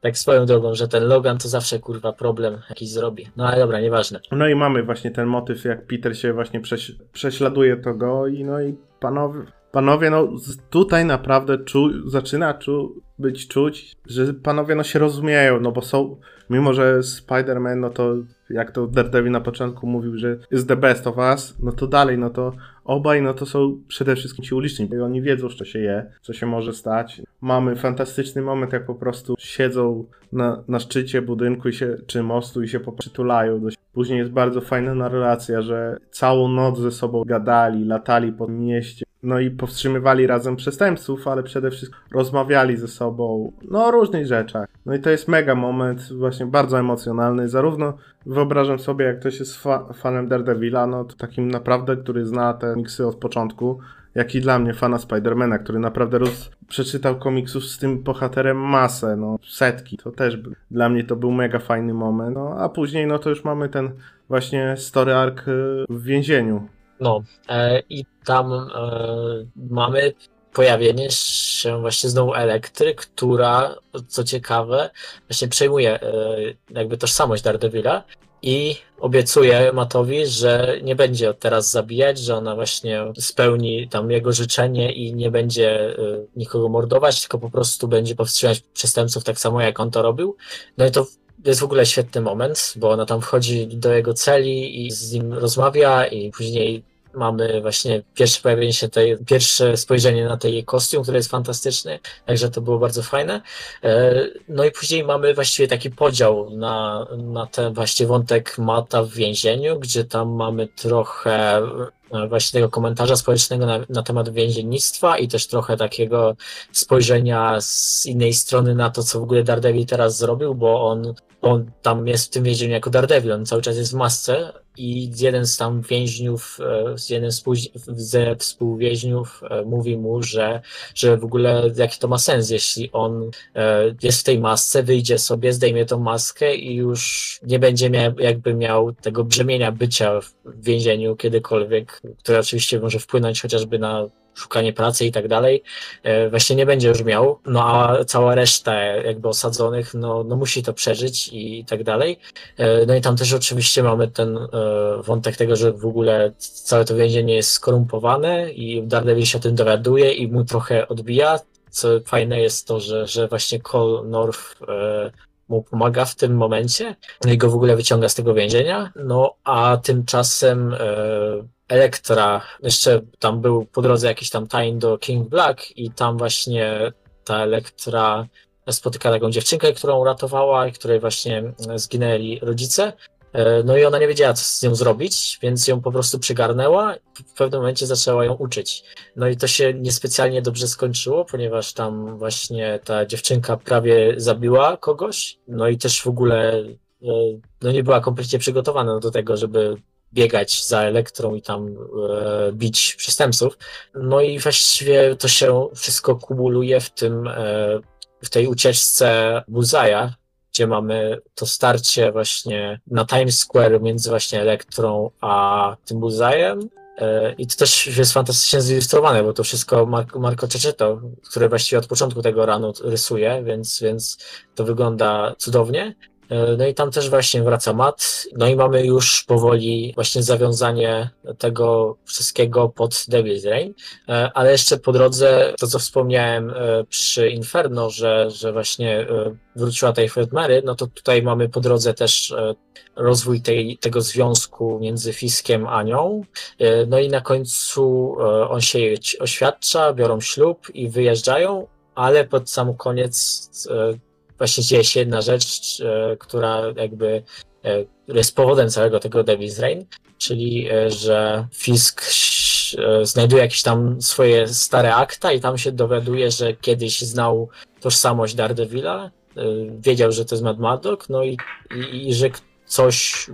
tak swoją drogą, że ten Logan to zawsze kurwa problem jakiś zrobi. No ale dobra, nieważne. No i mamy właśnie ten motyw, jak Peter się właśnie prześ prześladuje to go i no i panowie, panowie no tutaj naprawdę czu zaczyna czu być czuć, że panowie no się rozumieją, no bo są, mimo że Spider-Man, no to jak to Daredevil na początku mówił, że jest the best of us, no to dalej, no to obaj, no to są przede wszystkim ci uliczni, i oni wiedzą, co się je, co się może stać. Mamy fantastyczny moment, jak po prostu siedzą na, na szczycie budynku i się, czy mostu i się przytulają. Później jest bardzo fajna narracja, że całą noc ze sobą gadali, latali po mieście, no i powstrzymywali razem przestępców, ale przede wszystkim rozmawiali ze sobą, no o różnych rzeczach. No i to jest mega moment, właśnie bardzo emocjonalny, zarówno wyobrażam sobie, jak ktoś jest fa fanem Daredevila, no to takim naprawdę, który zna te miksy od początku, jak i dla mnie fana Spidermana, który naprawdę roz... przeczytał komiksów z tym bohaterem masę, no setki, to też by... dla mnie to był mega fajny moment, no a później no to już mamy ten właśnie story arc y, w więzieniu. No e, i tam e, mamy pojawienie się właśnie znowu Elektry, która, co ciekawe, właśnie przejmuje e, jakby tożsamość Daredevila i obiecuje Matowi, że nie będzie teraz zabijać, że ona właśnie spełni tam jego życzenie i nie będzie nikogo mordować, tylko po prostu będzie powstrzymać przestępców tak samo jak on to robił. No i to jest w ogóle świetny moment, bo ona tam wchodzi do jego celi i z nim rozmawia i później mamy właśnie pierwsze pojawienie się tej, pierwsze spojrzenie na ten jej kostium, który jest fantastyczny, także to było bardzo fajne. E, no i później mamy właściwie taki podział na, na ten właśnie wątek Mata w więzieniu, gdzie tam mamy trochę e, właśnie tego komentarza społecznego na, na temat więziennictwa i też trochę takiego spojrzenia z innej strony na to, co w ogóle Daredevil teraz zrobił, bo on, on tam jest w tym więzieniu jako Daredevil, on cały czas jest w masce i jeden z tam więźniów, e, z jeden ze współwięźniów e, mówi mu, że, że w ogóle jaki to ma sens, jeśli on e, jest w tej masce, wyjdzie sobie, zdejmie tą maskę i już nie będzie miał, jakby miał tego brzemienia bycia w więzieniu kiedykolwiek, które oczywiście może wpłynąć chociażby na szukanie pracy i tak dalej, e, właśnie nie będzie już miał, no a cała reszta jakby osadzonych, no, no musi to przeżyć i tak dalej. E, no i tam też oczywiście mamy ten e, wątek tego, że w ogóle całe to więzienie jest skorumpowane i Daredevil się tym dowiaduje i mu trochę odbija, co fajne jest to, że, że właśnie Cole North mu pomaga w tym momencie. I go w ogóle wyciąga z tego więzienia, no a tymczasem Elektra, jeszcze tam był po drodze jakiś tam time do King Black i tam właśnie ta Elektra spotyka taką dziewczynkę, którą uratowała i której właśnie zginęli rodzice. E, no i ona nie wiedziała, co z nią zrobić, więc ją po prostu przygarnęła i w pewnym momencie zaczęła ją uczyć. No i to się niespecjalnie dobrze skończyło, ponieważ tam właśnie ta dziewczynka prawie zabiła kogoś, no i też w ogóle e, no nie była kompletnie przygotowana do tego, żeby biegać za elektrą i tam e, bić przestępców. No i właściwie to się wszystko kumuluje w tym, e, w tej ucieczce Buzaja, gdzie mamy to starcie właśnie na Times Square między właśnie elektrą a tym Buzajem. E, I to też jest fantastycznie zilustrowane, bo to wszystko Marco, Marco który właściwie od początku tego ranu rysuje, więc, więc to wygląda cudownie. E, no i tam też właśnie wraca Matt. No i mamy już powoli właśnie zawiązanie tego wszystkiego pod Devil's Reign. E, ale jeszcze po drodze, to co wspomniałem e, przy Inferno, że, że właśnie wróciła Typhoid Mary, no to tutaj mamy po drodze też rozwój tej, tego związku między Fiskiem a nią. No i na końcu on się oświadcza, biorą ślub i wyjeżdżają, ale pod sam koniec właśnie dzieje się jedna rzecz, e, która jakby e, jest powodem całego tego Devil's Reign, czyli e, że Fisk znajduje jakieś tam swoje stare akta i tam się dowiaduje, że kiedyś znał tożsamość Daredevila, wiedział, że to jest Mad Maddock, no i, i, i że coś,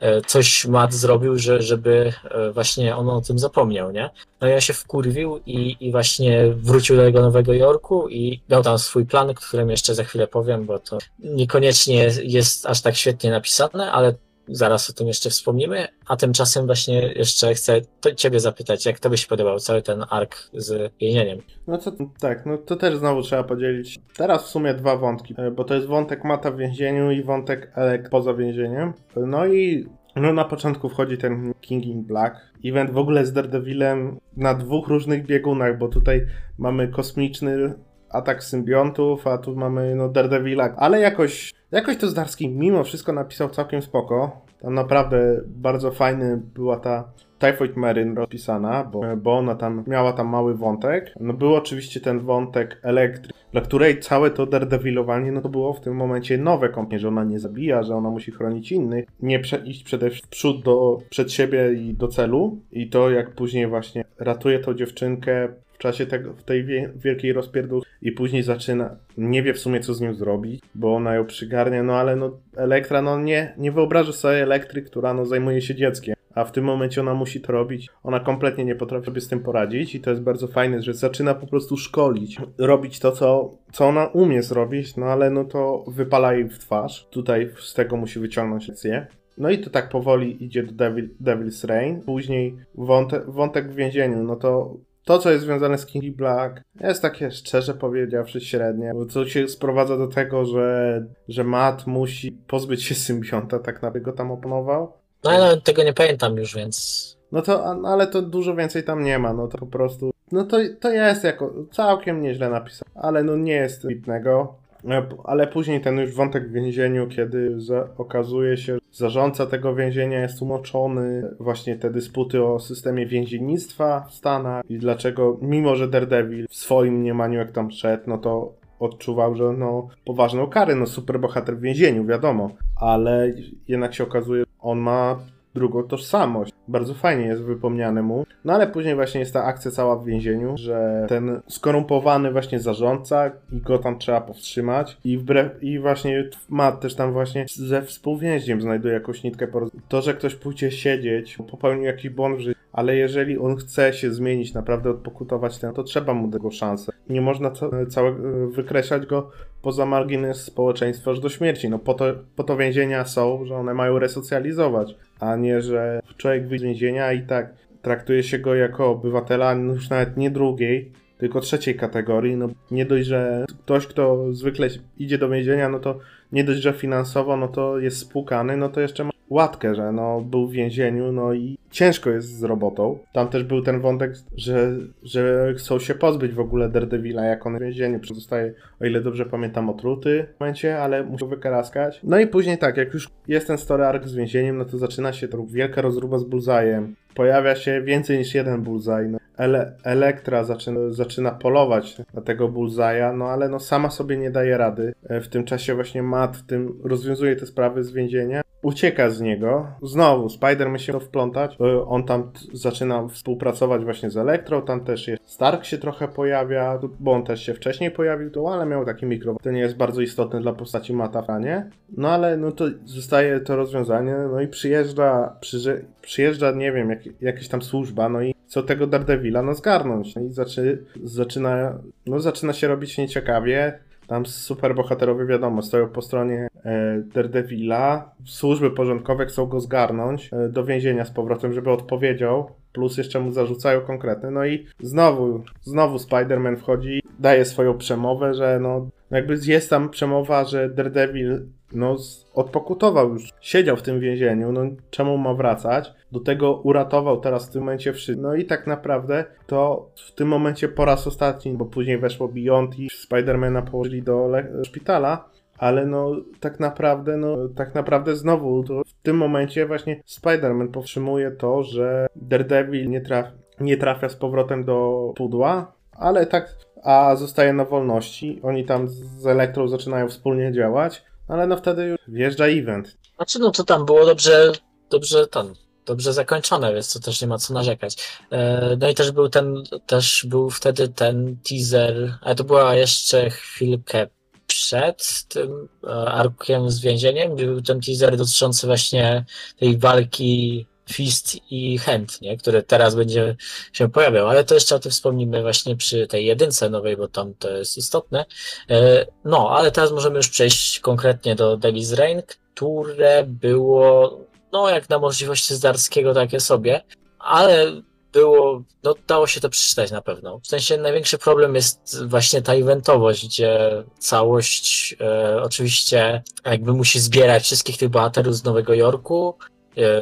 e, coś Matt zrobił, że, żeby e, właśnie on o tym zapomniał, nie? No ja się wkurwił i, i właśnie wrócił do tego Nowego Jorku i miał tam swój plan, o którym jeszcze za chwilę powiem, bo to niekoniecznie jest aż tak świetnie napisane, ale zaraz o tym jeszcze wspomnimy, a tymczasem właśnie jeszcze chcę ciebie zapytać, jak to by się podobał cały ten ark z więzieniem? No to tak, no to też znowu trzeba podzielić. Teraz w sumie dwa wątki, e, bo to jest wątek Mata w więzieniu i wątek Elek poza więzieniem. No i no na początku wchodzi ten King in Black. Event w ogóle z Daredevilem na dwóch różnych biegunach, bo tutaj mamy kosmiczny atak symbiontów, a tu mamy no Daredevila, ale jakoś, jakoś to Zdarski mimo wszystko napisał całkiem spoko. Tam naprawdę bardzo fajny była ta Typhoid Maryn rozpisana, bo, bo ona tam miała tam mały wątek. No był oczywiście ten wątek elektry, dla której całe to daredevilowanie, no to było w tym momencie nowe kompanie, że ona nie zabija, że ona musi chronić innych, nie prze, iść przede w przód do, przed siebie i do celu. I to jak później właśnie ratuje tą dziewczynkę czasie tego, w tej wielkiej rozpierdół i później zaczyna, nie wie w sumie co z nią zrobić, bo ona ją przygarnia, no ale no Elektra, no nie, nie wyobraża sobie Elektry, która no zajmuje się dzieckiem, a w tym momencie ona musi to robić, ona kompletnie nie potrafi sobie z tym poradzić i to jest bardzo fajne, że zaczyna po prostu szkolić, robić to, co, co ona umie zrobić, no ale no to wypala jej w twarz, tutaj z tego musi wyciągnąć lekcję. No i to tak powoli idzie do Devil, Devil's Reign. Później wątek, wątek w więzieniu, no to to, co jest związane z King Black, jest takie szczerze powiedziawszy średnie, bo to się sprowadza do tego, że, że Matt musi pozbyć się symbionta, tak naprawdę go tam opanował. No ale tego nie pamiętam już, więc... No to, ale to dużo więcej tam nie ma, no to po prostu... No to, to jest jako całkiem nieźle napisane, ale no nie jest wybitnego. P- Ale później ten już wątek w więzieniu, kiedy okazuje się, że zarządca tego więzienia jest umoczony, właśnie te dysputy o systemie więziennictwa w Stanach i dlaczego, mimo że Daredevil w swoim mniemaniu jak tam szedł, no to odczuwał, że no poważną karę, no superbohater w więzieniu, wiadomo, ale jednak się okazuje, on ma drugą tożsamość. Bardzo fajnie jest wypomniane mu. No ale później właśnie jest ta akcja cała w więzieniu, że ten skorumpowany właśnie zarządca i go tam trzeba powstrzymać i wbrew, i właśnie Matt też tam właśnie ze współwięźniem znajduje jakąś nitkę To, że ktoś pójdzie siedzieć, popełnił jakiś błąd w życiu, ale jeżeli on chce się zmienić, naprawdę odpokutować ten, to trzeba mu tego szansę. Nie można ca- całego wykreślać go poza margines społeczeństwa aż do śmierci. No po to, po to więzienia są, że one mają resocjalizować, a nie, że człowiek wyjdzie z więzienia i tak traktuje się go jako obywatela no już nawet nie drugiej, tylko trzeciej kategorii. No nie dość, że ktoś, kto zwykle idzie do więzienia, no to nie dość, że finansowo, no to jest spłukany, no to jeszcze ma łatkę, że no był w więzieniu, no i ciężko jest z robotą. Tam też był ten wątek, że, że chcą się pozbyć w ogóle Daredevila, jak on w więzieniu. Zostaje, o ile dobrze pamiętam, otruty w momencie, ale muszą wykaraskać. No i później tak, jak już jest ten story arc z więzieniem, no to zaczyna się to wielka rozruba z Bullseye'em. Pojawia się więcej niż jeden Bullseye. No. Ele Elektra zaczyna, zaczyna polować na tego Bullseye'a, no ale no sama sobie nie daje rady. E, W tym czasie właśnie Matt w tym rozwiązuje te sprawy z więzienia. Ucieka z niego. Znowu Spider-Man się wplątać. On tam zaczyna współpracować właśnie z Elektrą. Tam też jest Stark się trochę pojawia, bo on też się wcześniej pojawił, to, ale miał taki mikro. To nie jest bardzo istotne dla postaci Mata Franie. No ale no to zostaje to rozwiązanie. No i przyjeżdża, przyje, przyjeżdża nie wiem, jak, jakaś tam służba, no i co tego Daredevila no zgarnąć. No i zaczy, zaczyna, no zaczyna się robić nieciekawie. Tam superbohaterowie, wiadomo, stoją po stronie e, Daredevila. Służby porządkowe chcą go zgarnąć e, do więzienia z powrotem, żeby odpowiedział. Plus jeszcze mu zarzucają konkretne. No i znowu, znowu Spider-Man wchodzi, daje swoją przemowę, że no jakby jest tam przemowa, że Daredevil no odpokutował już, siedział w tym więzieniu, no czemu ma wracać? Do tego uratował teraz w tym momencie wszystkich. No i tak naprawdę to w tym momencie po raz ostatni, bo później weszło Beyond i Spidermana położyli do szpitala, ale no tak naprawdę, no tak naprawdę znowu w tym momencie właśnie Spider-Man powstrzymuje to, że Daredevil nie, traf, nie trafia z powrotem do pudła, ale tak, a zostaje na wolności. Oni tam z Elektrą zaczynają wspólnie działać, ale no wtedy już wjeżdża event. Znaczy, no to tam było dobrze, dobrze ten, dobrze zakończone, więc to też nie ma co narzekać. E, No i też był ten, też był wtedy ten teaser, ale to była jeszcze chwilkę przed tym e, arkiem z więzieniem, był ten teaser dotyczący właśnie tej walki Fist i Hand, nie? który teraz będzie się pojawiał, ale to jeszcze o tym wspomnimy właśnie przy tej jedynce nowej, bo tam to jest istotne. E, No, ale teraz możemy już przejść konkretnie do Devil's Reign, które było, no jak na możliwości Zdarskiego takie sobie, ale było, no dało się to przeczytać na pewno. W sensie największy problem jest właśnie ta eventowość, gdzie całość e, oczywiście jakby musi zbierać wszystkich tych bohaterów z Nowego Jorku,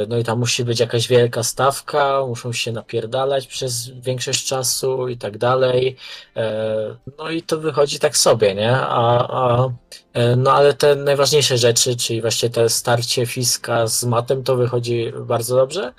no i tam musi być jakaś wielka stawka, muszą się napierdalać przez większość czasu i tak dalej. E, No i to wychodzi tak sobie, nie? A, a E, No ale te najważniejsze rzeczy, czyli właśnie te starcie Fiska z Matem, to wychodzi bardzo dobrze.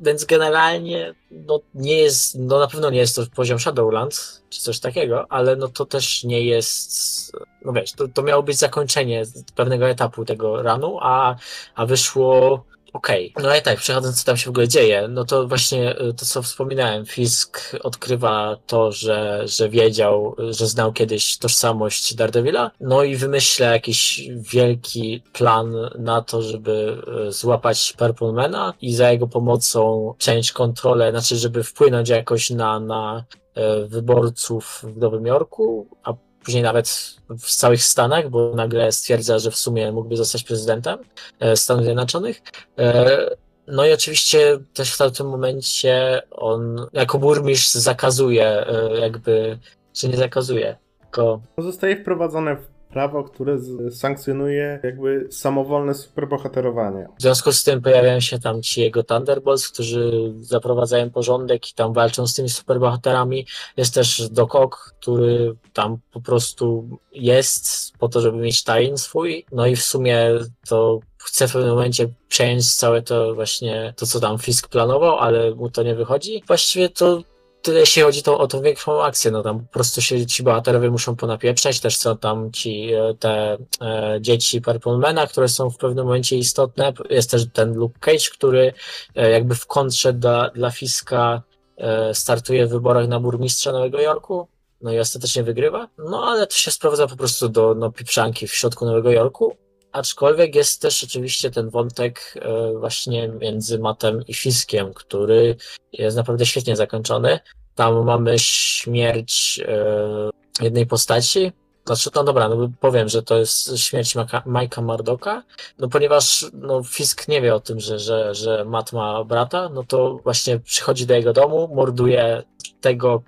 Więc generalnie no nie jest, no na pewno nie jest to poziom Shadowlands, czy coś takiego, ale no to też nie jest, no wiesz, to, to miało być zakończenie pewnego etapu tego ranu, a, a wyszło okej. No i tak, przechodząc co tam się w ogóle dzieje, no to właśnie y, to, co wspominałem, Fisk odkrywa to, że, że wiedział, że znał kiedyś tożsamość Daredevila, no i wymyśla jakiś wielki plan na to, żeby y, złapać Purple Mana i za jego pomocą przejąć kontrolę, znaczy, żeby wpłynąć jakoś na, na y, wyborców w Nowym Jorku, a później nawet w całych Stanach, bo nagle stwierdza, że w sumie mógłby zostać prezydentem e, Stanów Zjednoczonych. E, No i oczywiście też w tym momencie on jako burmistrz zakazuje, e, jakby, czy nie zakazuje, tylko Zostaje wprowadzone w prawo, które sankcjonuje jakby samowolne superbohaterowanie. W związku z tym pojawiają się tam ci jego Thunderbolts, którzy zaprowadzają porządek i tam walczą z tymi superbohaterami. Jest też Doc Ock, który tam po prostu jest po to, żeby mieć tajn swój. No i w sumie to chce w pewnym momencie przejąć całe to właśnie to, co tam Fisk planował, ale mu to nie wychodzi. Właściwie to tyle jeśli chodzi to, o tą większą akcję, no tam po prostu się ci bohaterowie muszą ponapieprzać, też są tam ci e, te e, dzieci Purplemana, które są w pewnym momencie istotne. Jest też ten Luke Cage, który e, jakby w kontrze dla, dla Fiska e, startuje w wyborach na burmistrza Nowego Jorku. No i ostatecznie wygrywa. No ale to się sprowadza po prostu do no, pieprzanki w środku Nowego Jorku. Aczkolwiek jest też oczywiście ten wątek e, właśnie między Matem i Fiskiem, który jest naprawdę świetnie zakończony. Tam mamy śmierć e, jednej postaci. Znaczy, no dobra, no powiem, że to jest śmierć Majka Mardoka, no ponieważ no, Fisk nie wie o tym, że, że, że Matt ma brata, no to właśnie przychodzi do jego domu, morduje tego,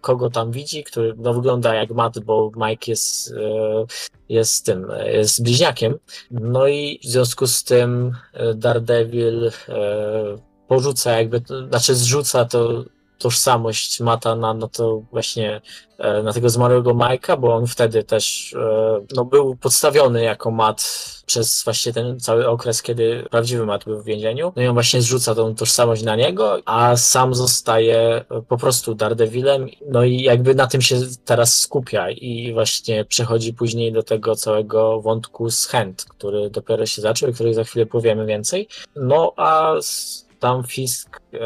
kogo tam widzi, który no, wygląda jak Matt, bo Mike jest, e, jest tym, e, jest bliźniakiem. No i w związku z tym e, Daredevil e, porzuca jakby, znaczy zrzuca to tożsamość Mata na, na to właśnie e, na tego zmarłego Majka, bo on wtedy też e, no, był podstawiony jako Mat przez właśnie ten cały okres, kiedy prawdziwy Mat był w więzieniu. No i on właśnie zrzuca tą tożsamość na niego, a sam zostaje e, po prostu Daredevilem. No i jakby na tym się teraz skupia i właśnie przechodzi później do tego całego wątku z Hand, który dopiero się zaczął i który za chwilę powiemy więcej. No a tam Fisk e,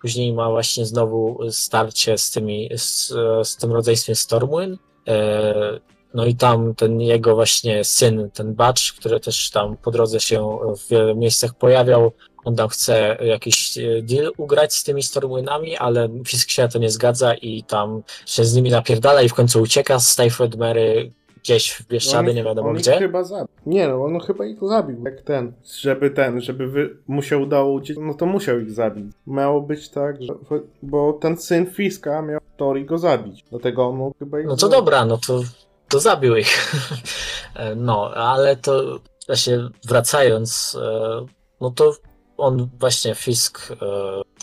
później ma właśnie znowu starcie z tymi, z, z tym rodzeństwem Stormwind. E, no i tam ten jego właśnie syn, ten Batch, który też tam po drodze się w wielu miejscach pojawiał, on tam chce jakiś e, deal ugrać z tymi Stormwindami, ale Fisk się na to nie zgadza i tam się z nimi napierdala i w końcu ucieka z Typhoid Mary gdzieś w Bieszczady, On- nie wiadomo on ich gdzie. chyba zabił. Nie no, on chyba ich zabił. Jak ten, żeby ten, żeby wy, mu się udało uciec, no to musiał ich zabić. Miało być tak, że, bo ten syn Fiska miał w teorii go zabić. Dlatego on chyba ich No to zabić. dobra, no to, to zabił ich. No, ale to właśnie wracając, e, no to on właśnie Fisk e,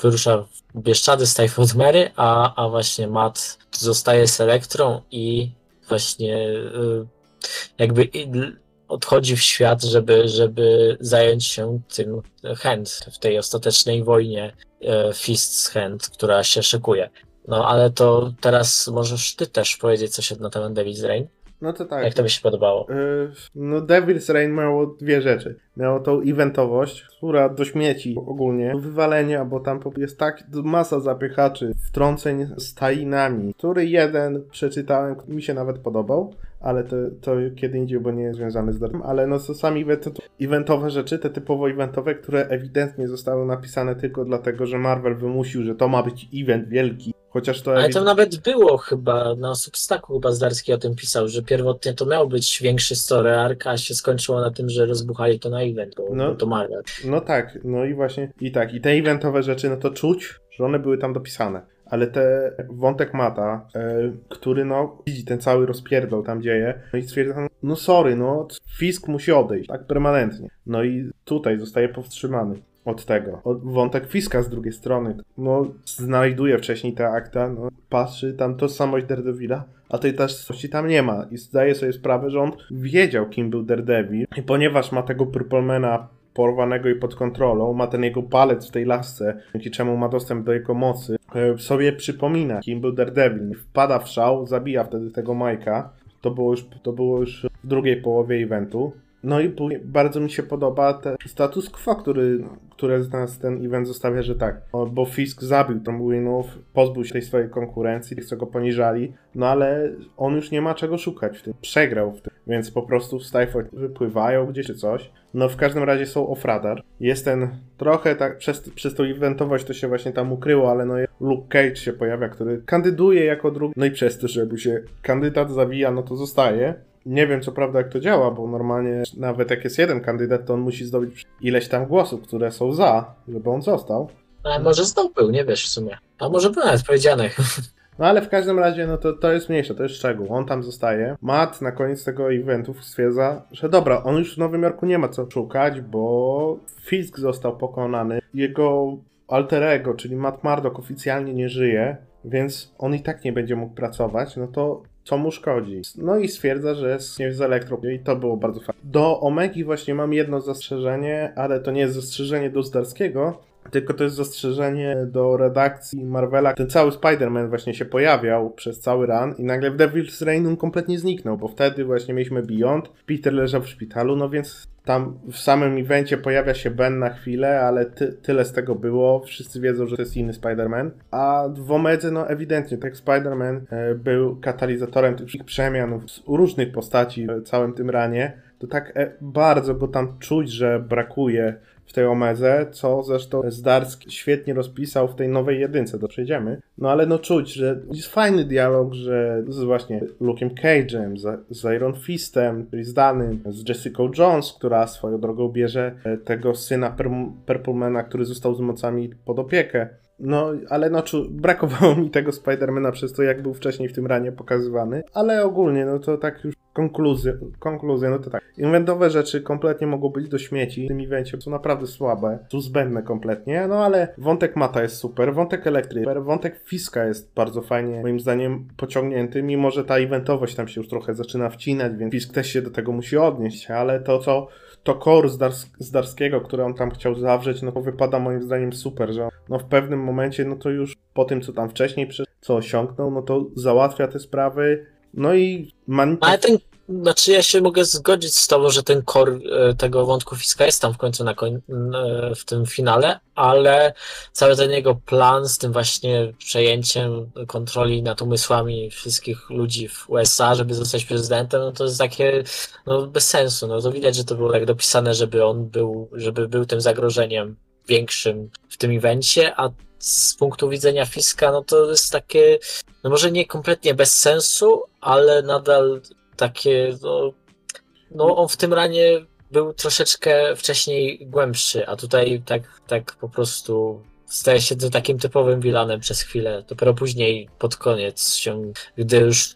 wyrusza w Bieszczady z Typhoid Mary, a, a właśnie Matt zostaje z Elektrą i właśnie e, jakby odchodzi w świat, żeby, żeby zająć się tym Hand w tej ostatecznej wojnie e, Fist z Hand, która się szykuje. No ale to teraz możesz ty też powiedzieć coś na temat Devil's Rain. No to tak. Jak to by się podobało? Y, No Devil's Rain miało dwie rzeczy. Miało tą eventowość, która do śmieci ogólnie, do wywalenia, bo tam jest tak masa zapychaczy, wtrąceń z tajnami, który jeden przeczytałem, mi się nawet podobał, ale to, to kiedy indziej, bo nie jest związany z Darem, ale no sami event, eventowe rzeczy, te typowo eventowe, które ewidentnie zostały napisane tylko dlatego, że Marvel wymusił, że to ma być event wielki, chociaż to Ale to nawet było chyba, na Substacku chyba Zdarski o tym pisał, że pierwotnie to miał być większy story arc, a się skończyło na tym, że rozbuchali to na event, bo, No. bo to Marvel. No tak, no i właśnie, i tak, i te eventowe rzeczy, no to czuć, że one były tam dopisane. Ale te wątek Mata, e, który no widzi ten cały rozpierdol tam dzieje, no i stwierdza, no sorry, no Fisk musi odejść, tak permanentnie. No i tutaj zostaje powstrzymany od tego. Od, wątek Fiska z drugiej strony, no znajduje wcześniej te akta, no patrzy tam tożsamość Daredevila, a tej tożsamości tam nie ma i zdaje sobie sprawę, że on wiedział kim był Daredevil i ponieważ ma tego Purplemana porwanego i pod kontrolą, ma ten jego palec w tej lasce, dzięki czemu ma dostęp do jego mocy, e, sobie przypomina, kim był Daredevil. Wpada w szał, zabija wtedy tego Majka. To było już, to było już w drugiej połowie eventu. No i bardzo mi się podoba ten status quo, który, które z nas ten event zostawia, że tak, o, bo Fisk zabił Tomwinów, pozbył się tej swojej konkurencji, tych co go poniżali, no ale on już nie ma czego szukać w tym, przegrał w tym, więc po prostu z Typhoid wypływają gdzieś czy coś. No w każdym razie są off-radar. Jest ten trochę tak, przez, przez tą eventowość to się właśnie tam ukryło, ale no Luke Cage się pojawia, który kandyduje jako drugi, no i przez to, że mu się kandydat zawija, no to zostaje. Nie wiem co prawda jak to działa, bo normalnie nawet jak jest jeden kandydat, to on musi zdobyć ileś tam głosów, które są za, żeby on został. Ale może znowu był, nie wiesz w sumie. A może był nawet powiedziane. No ale w każdym razie, no to, to jest mniejsze, to jest szczegół. On tam zostaje. Matt na koniec tego eventu stwierdza, że dobra, on już w Nowym Jorku nie ma co szukać, bo Fisk został pokonany. Jego alter ego, czyli Matt Murdock oficjalnie nie żyje, więc on i tak nie będzie mógł pracować, no to co mu szkodzi. No i stwierdza, że jest z elektro i to było bardzo fajne. Do Omegi właśnie mam jedno zastrzeżenie, ale to nie jest zastrzeżenie do Zdarskiego, tylko to jest zastrzeżenie do redakcji Marvela. Ten cały Spider-Man właśnie się pojawiał przez cały run i nagle w Devil's Reign on kompletnie zniknął, bo wtedy właśnie mieliśmy Beyond, Peter leżał w szpitalu, no więc tam w samym evencie pojawia się Ben na chwilę, ale ty, tyle z tego było. Wszyscy wiedzą, że to jest inny Spider-Man. A w Omedze, no ewidentnie, tak Spider-Man e, był katalizatorem tych przemian u różnych postaci w całym tym ranie. To tak e, bardzo go tam czuć, że brakuje w tej Omedze, co zresztą Zdarski świetnie rozpisał w tej nowej jedynce, to przejdziemy. No ale no czuć, że jest fajny dialog, że z właśnie Luke'em Cage'em, z, z Iron Fistem, czyli zdanym, z Jessica Jones, która swoją drogą bierze e, tego syna Purplemana, który został z mocami pod opiekę. No, ale no, brakowało mi tego Spidermana przez to, jak był wcześniej w tym ranie pokazywany, ale ogólnie, no to tak już konkluzja, konkluzja no to tak. Inwentowe rzeczy kompletnie mogą być do śmieci w tym evencie, są naprawdę słabe, są zbędne kompletnie, no ale wątek Mata jest super, wątek Elektry, super, wątek Fiska jest bardzo fajnie, moim zdaniem, pociągnięty, mimo że ta eventowość tam się już trochę zaczyna wcinać, więc Fisk też się do tego musi odnieść, ale to, co to core z, Dars z Darskiego, który on tam chciał zawrzeć, no to wypada moim zdaniem super, że no w pewnym momencie, no to już po tym, co tam wcześniej, co osiągnął, no to załatwia te sprawy, no i... Man... Ale ten znaczy ja się mogę zgodzić z tobą, że ten core tego wątku Fiska jest tam w końcu na koń, e, w tym finale, ale cały ten jego plan z tym właśnie przejęciem kontroli nad umysłami wszystkich ludzi w USA, żeby zostać prezydentem, no to jest takie no, bez sensu. No to widać, że to było tak dopisane, żeby on był, żeby był tym zagrożeniem większym w tym evencie, a z punktu widzenia Fiska, no to jest takie, no może nie kompletnie bez sensu, ale nadal takie, no, no on w tym ranie był troszeczkę wcześniej głębszy, a tutaj tak, tak po prostu staje się takim typowym wilanem przez chwilę. Dopiero później, pod koniec, się, gdy już y,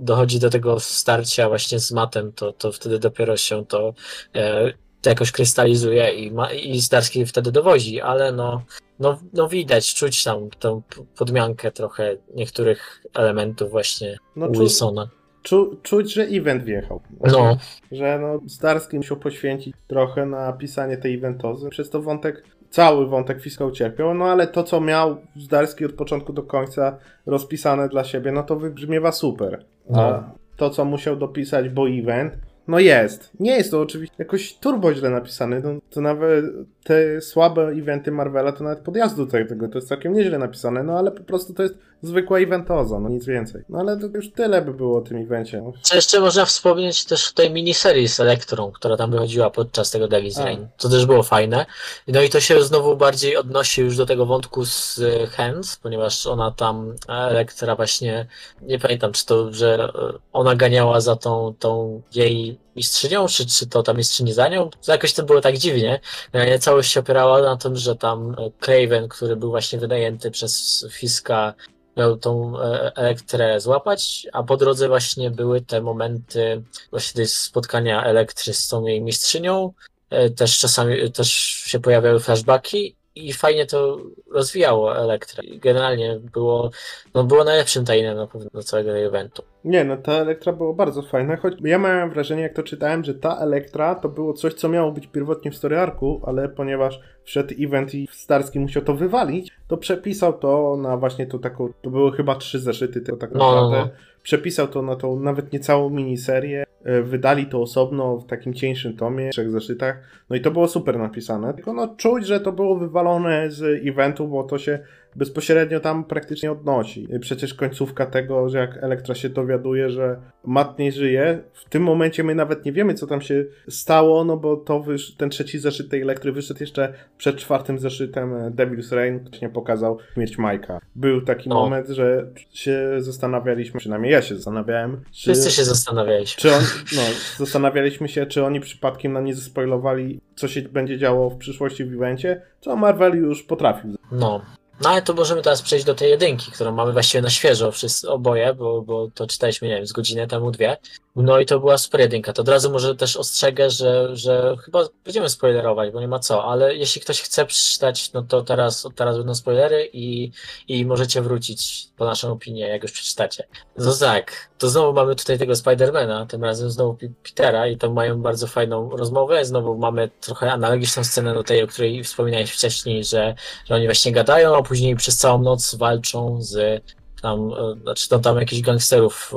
dochodzi do tego starcia właśnie z matem, to, to wtedy dopiero się to, y, to jakoś krystalizuje i, ma, i Zdarski wtedy dowozi, ale no, no, no widać, czuć tam tą podmiankę trochę niektórych elementów właśnie no, Wilsona. Czu, czuć, że event wjechał. No. Że no, Zdarski musiał poświęcić trochę na pisanie tej eventozy. Przez to wątek, cały wątek fiskał cierpiał, no ale to, co miał Zdarski od początku do końca rozpisane dla siebie, no to wybrzmiewa super. No. A to, co musiał dopisać, bo event, no jest. Nie jest to oczywiście jakoś turbo źle napisane. No, to nawet te słabe eventy Marvela to nawet podjazdu tego, to jest całkiem nieźle napisane, no ale po prostu to jest zwykła eventoza, no nic więcej. No ale to już tyle by było o tym evencie. Co jeszcze można wspomnieć też w tej miniserii z Elektrą, która tam wychodziła podczas tego Devil's Reign. To też było fajne. No i to się znowu bardziej odnosi już do tego wątku z e, Hands, ponieważ ona tam, Elektra właśnie, nie pamiętam czy to, że e, ona ganiała za tą, tą jej mistrzynią, czy, czy to ta mistrzyni za nią. Jakoś to było tak dziwnie. E, całość się opierała na tym, że tam Craven, który był właśnie wynajęty przez Fiska miał tą e, elektrę złapać, a po drodze właśnie były te momenty właśnie spotkania elektry z tą jej mistrzynią. E, też czasami też się pojawiały flashbacki i fajnie to rozwijało Elektrę. Generalnie było, no było najlepszym na pewno do całego eventu. Nie, no ta Elektra było bardzo fajna, choć ja miałem wrażenie, jak to czytałem, że ta Elektra to było coś, co miało być pierwotnie w story arku, ale ponieważ wszedł event i Starski musiał to wywalić, to przepisał to na właśnie tą taką, to były chyba trzy zeszyty to tak naprawdę. No, no, no. Przepisał to na tą nawet nie całą miniserię, e, wydali to osobno w takim cieńszym tomie, trzech zeszytach, no i to było super napisane, tylko no czuć, że to było wywalone z eventu, bo to się bezpośrednio tam praktycznie odnosi. Przecież końcówka tego, że jak Elektra się dowiaduje, że Matt nie żyje, w tym momencie my nawet nie wiemy, co tam się stało, no bo to wysz, ten trzeci zeszyt tej Elektry wyszedł jeszcze przed czwartym zeszytem e, Devil's Reign, właśnie pokazał śmierć Majka. Był taki no. moment, że się zastanawialiśmy, przynajmniej ja się zastanawiałem. Czy, Wszyscy się zastanawialiśmy. Czy on, no, zastanawialiśmy się, czy oni przypadkiem nam nie zespoilowali, co się będzie działo w przyszłości w evencie, co Marvel już potrafił. No. No ale to możemy teraz przejść do tej jedynki, którą mamy właściwie na świeżo wszyscy oboje, bo, bo to czytaliśmy, nie wiem, z godzinę temu, dwie. No i to była super jedynka. To od razu może też ostrzegę, że, że chyba będziemy spoilerować, bo nie ma co, ale jeśli ktoś chce przeczytać, no to teraz, teraz będą spoilery i, i możecie wrócić po naszą opinię, jak już przeczytacie. No tak, to znowu mamy tutaj tego Spidermana, tym razem znowu Petera i tam mają bardzo fajną rozmowę. Znowu mamy trochę analogiczną scenę do tej, o której wspominałeś wcześniej, że, że oni właśnie gadają, później przez całą noc walczą z tam, e, znaczy to tam jakichś gangsterów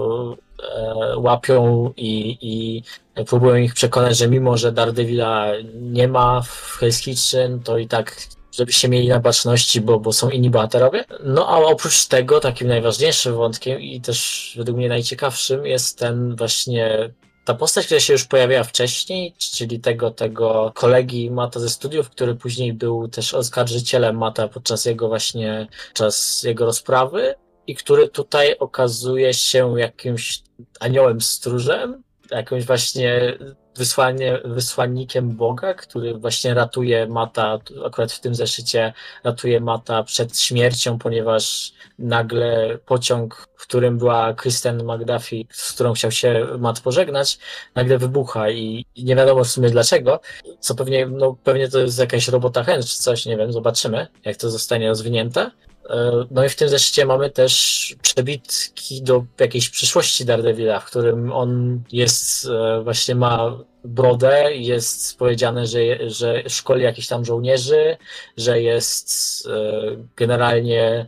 e, łapią i, i próbują ich przekonać, że mimo, że Daredevila nie ma w Hell's Kitchen, to i tak żebyście mieli na baczności, bo, bo są inni bohaterowie. No a oprócz tego takim najważniejszym wątkiem i też według mnie najciekawszym jest ten właśnie ta postać, która się już pojawiała wcześniej, czyli tego, tego kolegi Mata ze studiów, który później był też oskarżycielem Mata podczas jego właśnie, podczas jego rozprawy i który tutaj okazuje się jakimś aniołem stróżem, jakimś właśnie wysłanie, wysłannikiem Boga, który właśnie ratuje Mata, akurat w tym zeszycie ratuje Mata przed śmiercią, ponieważ nagle pociąg, w którym była Kristen McDuffie, z którą chciał się Matt pożegnać, nagle wybucha i nie wiadomo w sumie dlaczego, co pewnie, no pewnie to jest jakaś robota chęć czy coś, nie wiem, zobaczymy, jak to zostanie rozwinięte. E, No i w tym zeszycie mamy też przebitki do jakiejś przyszłości Daredevila, w którym on jest, e, właśnie ma brodę jest powiedziane, że, że szkoli jakichś tam żołnierzy, że jest e, generalnie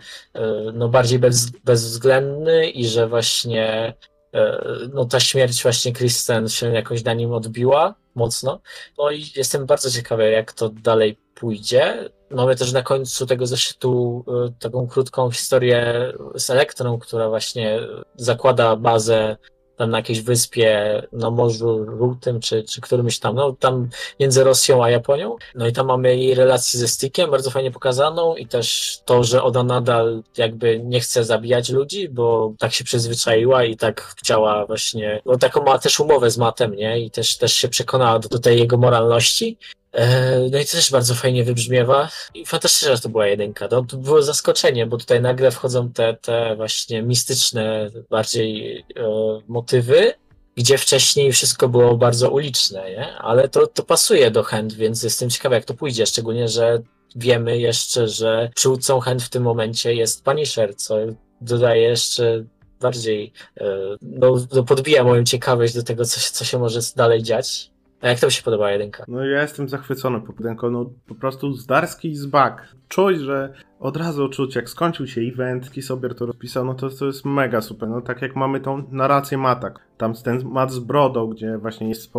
no, bardziej bez, bezwzględny i że właśnie no, ta śmierć właśnie Kristen się jakoś na nim odbiła mocno. No i jestem bardzo ciekawy, jak to dalej pójdzie. Mamy też na końcu tego zeszytu e, taką krótką historię z Elektrą, która właśnie zakłada bazę tam na jakiejś wyspie na Morzu Żółtym, czy, czy którymś tam, no tam między Rosją a Japonią. No i tam mamy jej relację ze Stickiem, bardzo fajnie pokazaną i też to, że ona nadal jakby nie chce zabijać ludzi, bo tak się przyzwyczaiła i tak chciała właśnie, no taką ma też umowę z Matem, nie? I też, też się przekonała do, do tej jego moralności. E, No i to też bardzo fajnie wybrzmiewa. I fantastycznie, że to była jedynka. No, to było zaskoczenie, bo tutaj nagle wchodzą te, te właśnie mistyczne bardziej e, motywy, gdzie wcześniej wszystko było bardzo uliczne, nie? Ale to, to pasuje do Hand, więc jestem ciekawy, jak to pójdzie, szczególnie, że wiemy jeszcze, że przywódcą Hand w tym momencie jest Punisher, co dodaje jeszcze bardziej, e, no, no podbija moją ciekawość do tego, co co się może dalej dziać. A jak to się podoba jedynka? No ja jestem zachwycony popytenką, no po prostu Zdarski z back. Czuć, że od razu czuć, jak skończył się event, Kisobier to rozpisał, no to, to jest mega super, no tak jak mamy tą narrację Matak, tam ten Mat z brodą, gdzie właśnie jest,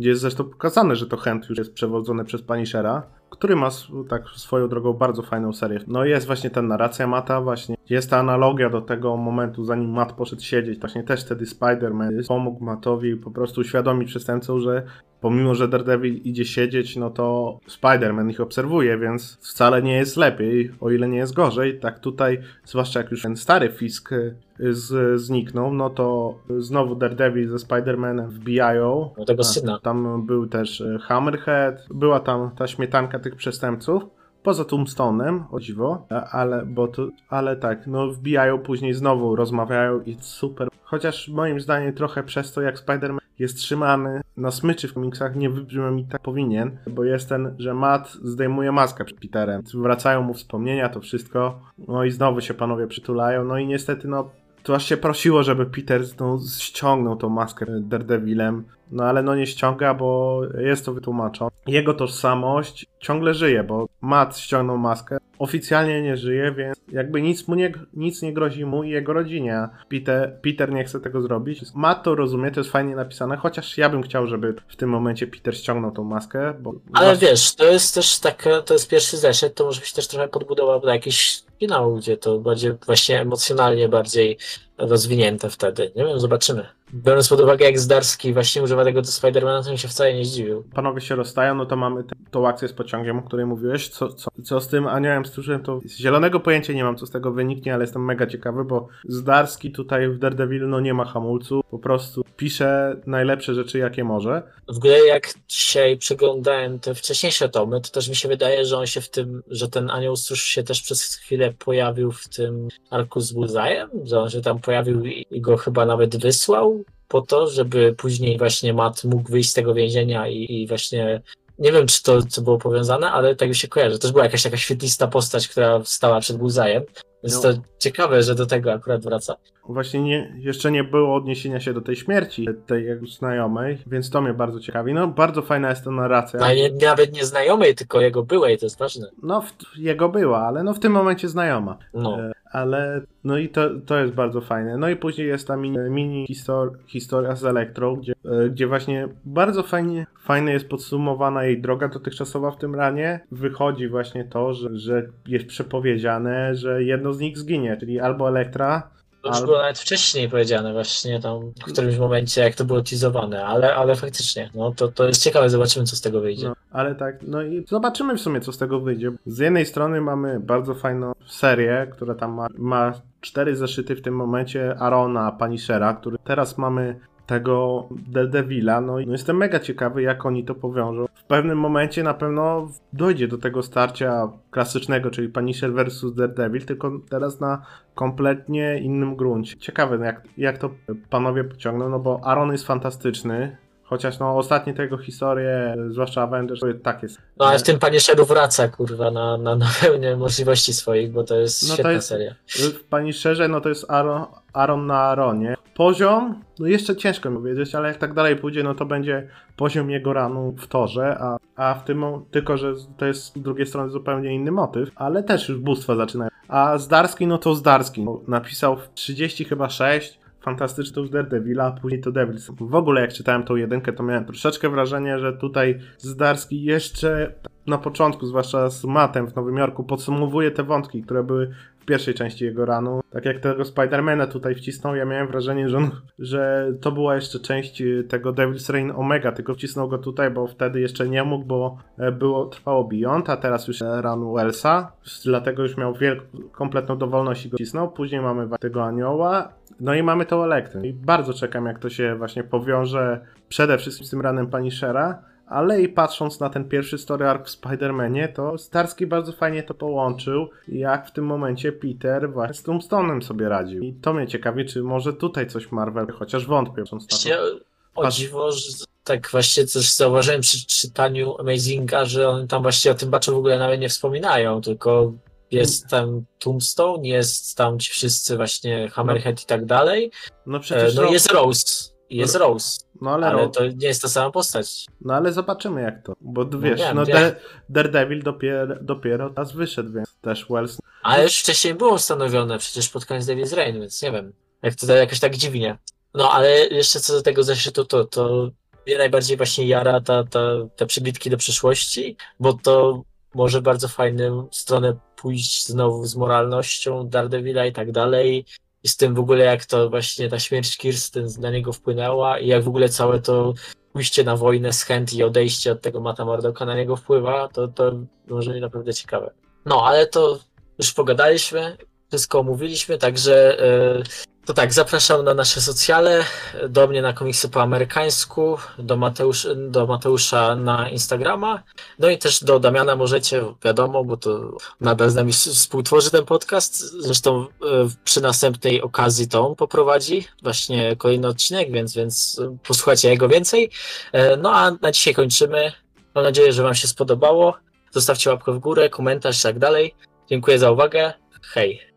gdzie jest zresztą pokazane, że to Hand już jest przewodzone przez Punishera, który ma tak swoją drogą bardzo fajną serię. No jest właśnie ta narracja Mata, właśnie jest ta analogia do tego momentu, zanim Matt poszedł siedzieć, właśnie też wtedy Spider-Man pomógł Mattowi po prostu uświadomić przestępcom, że pomimo, że Daredevil idzie siedzieć, no to Spider-Man ich obserwuje, więc wcale nie jest lepiej, o ile nie jest gorzej. Tak tutaj, zwłaszcza jak już ten stary Fisk z, zniknął, no to znowu Daredevil ze Spider-Manem wbijają. No tego A, syna. Tam był też y, Hammerhead, była tam ta śmietanka tych przestępców. Poza Tombstone'em, o dziwo, ale, bo to, ale tak, no wbijają później znowu, rozmawiają i super. Chociaż moim zdaniem trochę przez to, jak Spider-Man jest trzymany na smyczy w komiksach, nie wybrzmiał mi tak powinien, bo jest ten, że Matt zdejmuje maskę przed Peterem. Wracają mu wspomnienia, to wszystko, no i znowu się panowie przytulają, no i niestety, no to aż się prosiło, żeby Peter no, ściągnął tą maskę Daredevilem, no ale no nie ściąga, bo jest to wytłumaczone. Jego tożsamość ciągle żyje, bo Matt ściągnął maskę, oficjalnie nie żyje, więc jakby nic mu nie, nic nie grozi mu i jego rodzinie. Peter, Peter nie chce tego zrobić. Matt to rozumie, to jest fajnie napisane, chociaż ja bym chciał, żeby w tym momencie Peter ściągnął tą maskę, bo... Ale wiesz, to jest też taka, to jest pierwszy zeszyt, to może być też trochę podbudowa do jakiś finał, gdzie to będzie właśnie emocjonalnie bardziej rozwinięte wtedy. Nie wiem, zobaczymy. Biorąc pod uwagę, jak Zdarski właśnie używa tego do Spidermana, to mi się wcale nie zdziwił. Panowie się rozstają, no to mamy tę- tą akcję z pociągiem, o której mówiłeś. Co, co, co z tym aniołem stróżem, to z zielonego pojęcia nie mam, co z tego wyniknie, ale jestem mega ciekawy, bo Zdarski tutaj w Daredevil no nie ma hamulcu, po prostu pisze najlepsze rzeczy, jakie może. W ogóle jak dzisiaj przeglądałem te wcześniejsze tomy, to też mi się wydaje, że on się w tym, że ten anioł stróż się też przez chwilę pojawił w tym arku z Bullseye'em, że on się tam pojawił i i go chyba nawet wysłał po to, żeby później właśnie Matt mógł wyjść z tego więzienia i, i właśnie nie wiem, czy to co było powiązane, ale tak mi się kojarzy. Też była jakaś taka świetlista postać, która stała przed Bullseye'em, więc No. to ciekawe, że do tego akurat wraca. Właśnie nie, jeszcze nie było odniesienia się do tej śmierci tej jego znajomej, więc to mnie bardzo ciekawi. No, bardzo fajna jest ta narracja. No, nie, nawet nie znajomej, tylko jego byłej, to jest ważne. No, w, jego była, ale no w tym momencie znajoma. No. E, Ale no i to, to jest bardzo fajne. No i później jest ta mini, mini histor, historia z Elektrą, gdzie, e, gdzie właśnie bardzo fajnie, fajnie jest podsumowana jej droga dotychczasowa w tym ranie. Wychodzi właśnie to, że, że jest przepowiedziane, że jedno z nich zginie, czyli albo Elektra, To już było nawet wcześniej powiedziane właśnie tam w którymś momencie, jak to było teasowane, ale, ale faktycznie, no to, to jest ciekawe, zobaczymy co z tego wyjdzie. No, ale tak, no i zobaczymy w sumie, co z tego wyjdzie. Z jednej strony mamy bardzo fajną serię, która tam ma, ma cztery zeszyty w tym momencie Arona Punishera, który teraz mamy tego Daredevila, no i no jestem mega ciekawy, jak oni to powiążą. W pewnym momencie na pewno dojdzie do tego starcia klasycznego, czyli Punisher versus Daredevil, tylko teraz na kompletnie innym gruncie. Ciekawe, jak, jak to panowie pociągną, no bo Aaron jest fantastyczny, chociaż no ostatnie tego historie, zwłaszcza Avengers, to tak jest. No ale w tym Shadow wraca kurwa na, na, na pełnię możliwości swoich, bo to jest No to świetna jest- seria. W Pani Szerze, no to jest Aaron, Aaron na Aaronie. Poziom, no jeszcze ciężko mi powiedzieć, ale jak tak dalej pójdzie, no to będzie poziom jego ranu w torze, a, a w tym, tylko że to jest z drugiej strony zupełnie inny motyw, ale też już bóstwa zaczynają. A Zdarski, no to Zdarski. Napisał w 30 chyba 6 fantastyczną już Daredevila, a później to Devils. W ogóle jak czytałem tą jedynkę, to miałem troszeczkę wrażenie, że tutaj Zdarski jeszcze na początku, zwłaszcza z Matem w Nowym Jorku, podsumowuje te wątki, które były w pierwszej części jego ranu. Tak jak tego Spidermana tutaj wcisnął, ja miałem wrażenie, że, on, że to była jeszcze część y, tego Devil's Reign Omega, tylko wcisnął go tutaj, bo wtedy jeszcze nie mógł, bo e, było, trwało Beyond, a teraz już e, run Wellsa, dlatego już miał wielką, kompletną dowolność i go wcisnął. Później mamy tego anioła, no i mamy tą Elektrę. I bardzo czekam, jak to się właśnie powiąże przede wszystkim z tym ranem Punishera, ale i patrząc na ten pierwszy story arc w Spider-Manie, to Starski bardzo fajnie to połączył, jak w tym momencie Peter właśnie z Tombstone'em sobie radził. I to mnie ciekawi, czy może tutaj coś Marvel, chociaż wątpię. patrząc na to. O dziwo, że tak właśnie coś zauważyłem przy czytaniu Amazinga, że oni tam właśnie o tym baczu w ogóle nawet nie wspominają, tylko jest tam Tombstone, jest tam ci wszyscy właśnie Hammerhead i tak dalej. No E, przecież No Ro- i jest Rose. Jest Rose, no, ale, ale to nie jest ta sama postać. no ale zobaczymy jak to, bo wiesz, wiem, no wiem. Da- Daredevil dopiero, dopiero teraz wyszedł, więc też Wells Ale już wcześniej było ustanowione przecież pod koniec Devil's Reign, więc nie wiem. Jak to jakoś tak dziwnie. No ale jeszcze co do tego zeszytu, to, to mnie najbardziej właśnie jara ta, ta, te przybitki do przyszłości, bo to może bardzo fajną stronę pójść znowu z moralnością Daredevila i tak dalej. I z tym w ogóle jak to właśnie ta śmierć Kirsten na niego wpłynęła i jak w ogóle całe to pójście na wojnę z chęt i odejście od tego Mata Mordocka na niego wpływa, to, to może być naprawdę ciekawe. No, ale to już pogadaliśmy, wszystko omówiliśmy, także e, to tak, zapraszam na nasze socjale, do mnie na komiksy po amerykańsku, do, Mateusz, do Mateusza na Instagrama, no i też do Damiana możecie, wiadomo, bo to nadal z nami współtworzy ten podcast, zresztą e, przy następnej okazji to on poprowadzi właśnie kolejny odcinek, więc, więc posłuchajcie jego więcej. E, No a na dzisiaj kończymy. Mam nadzieję, że Wam się spodobało. Zostawcie łapkę w górę, komentarz i tak dalej. Dziękuję za uwagę. Hej.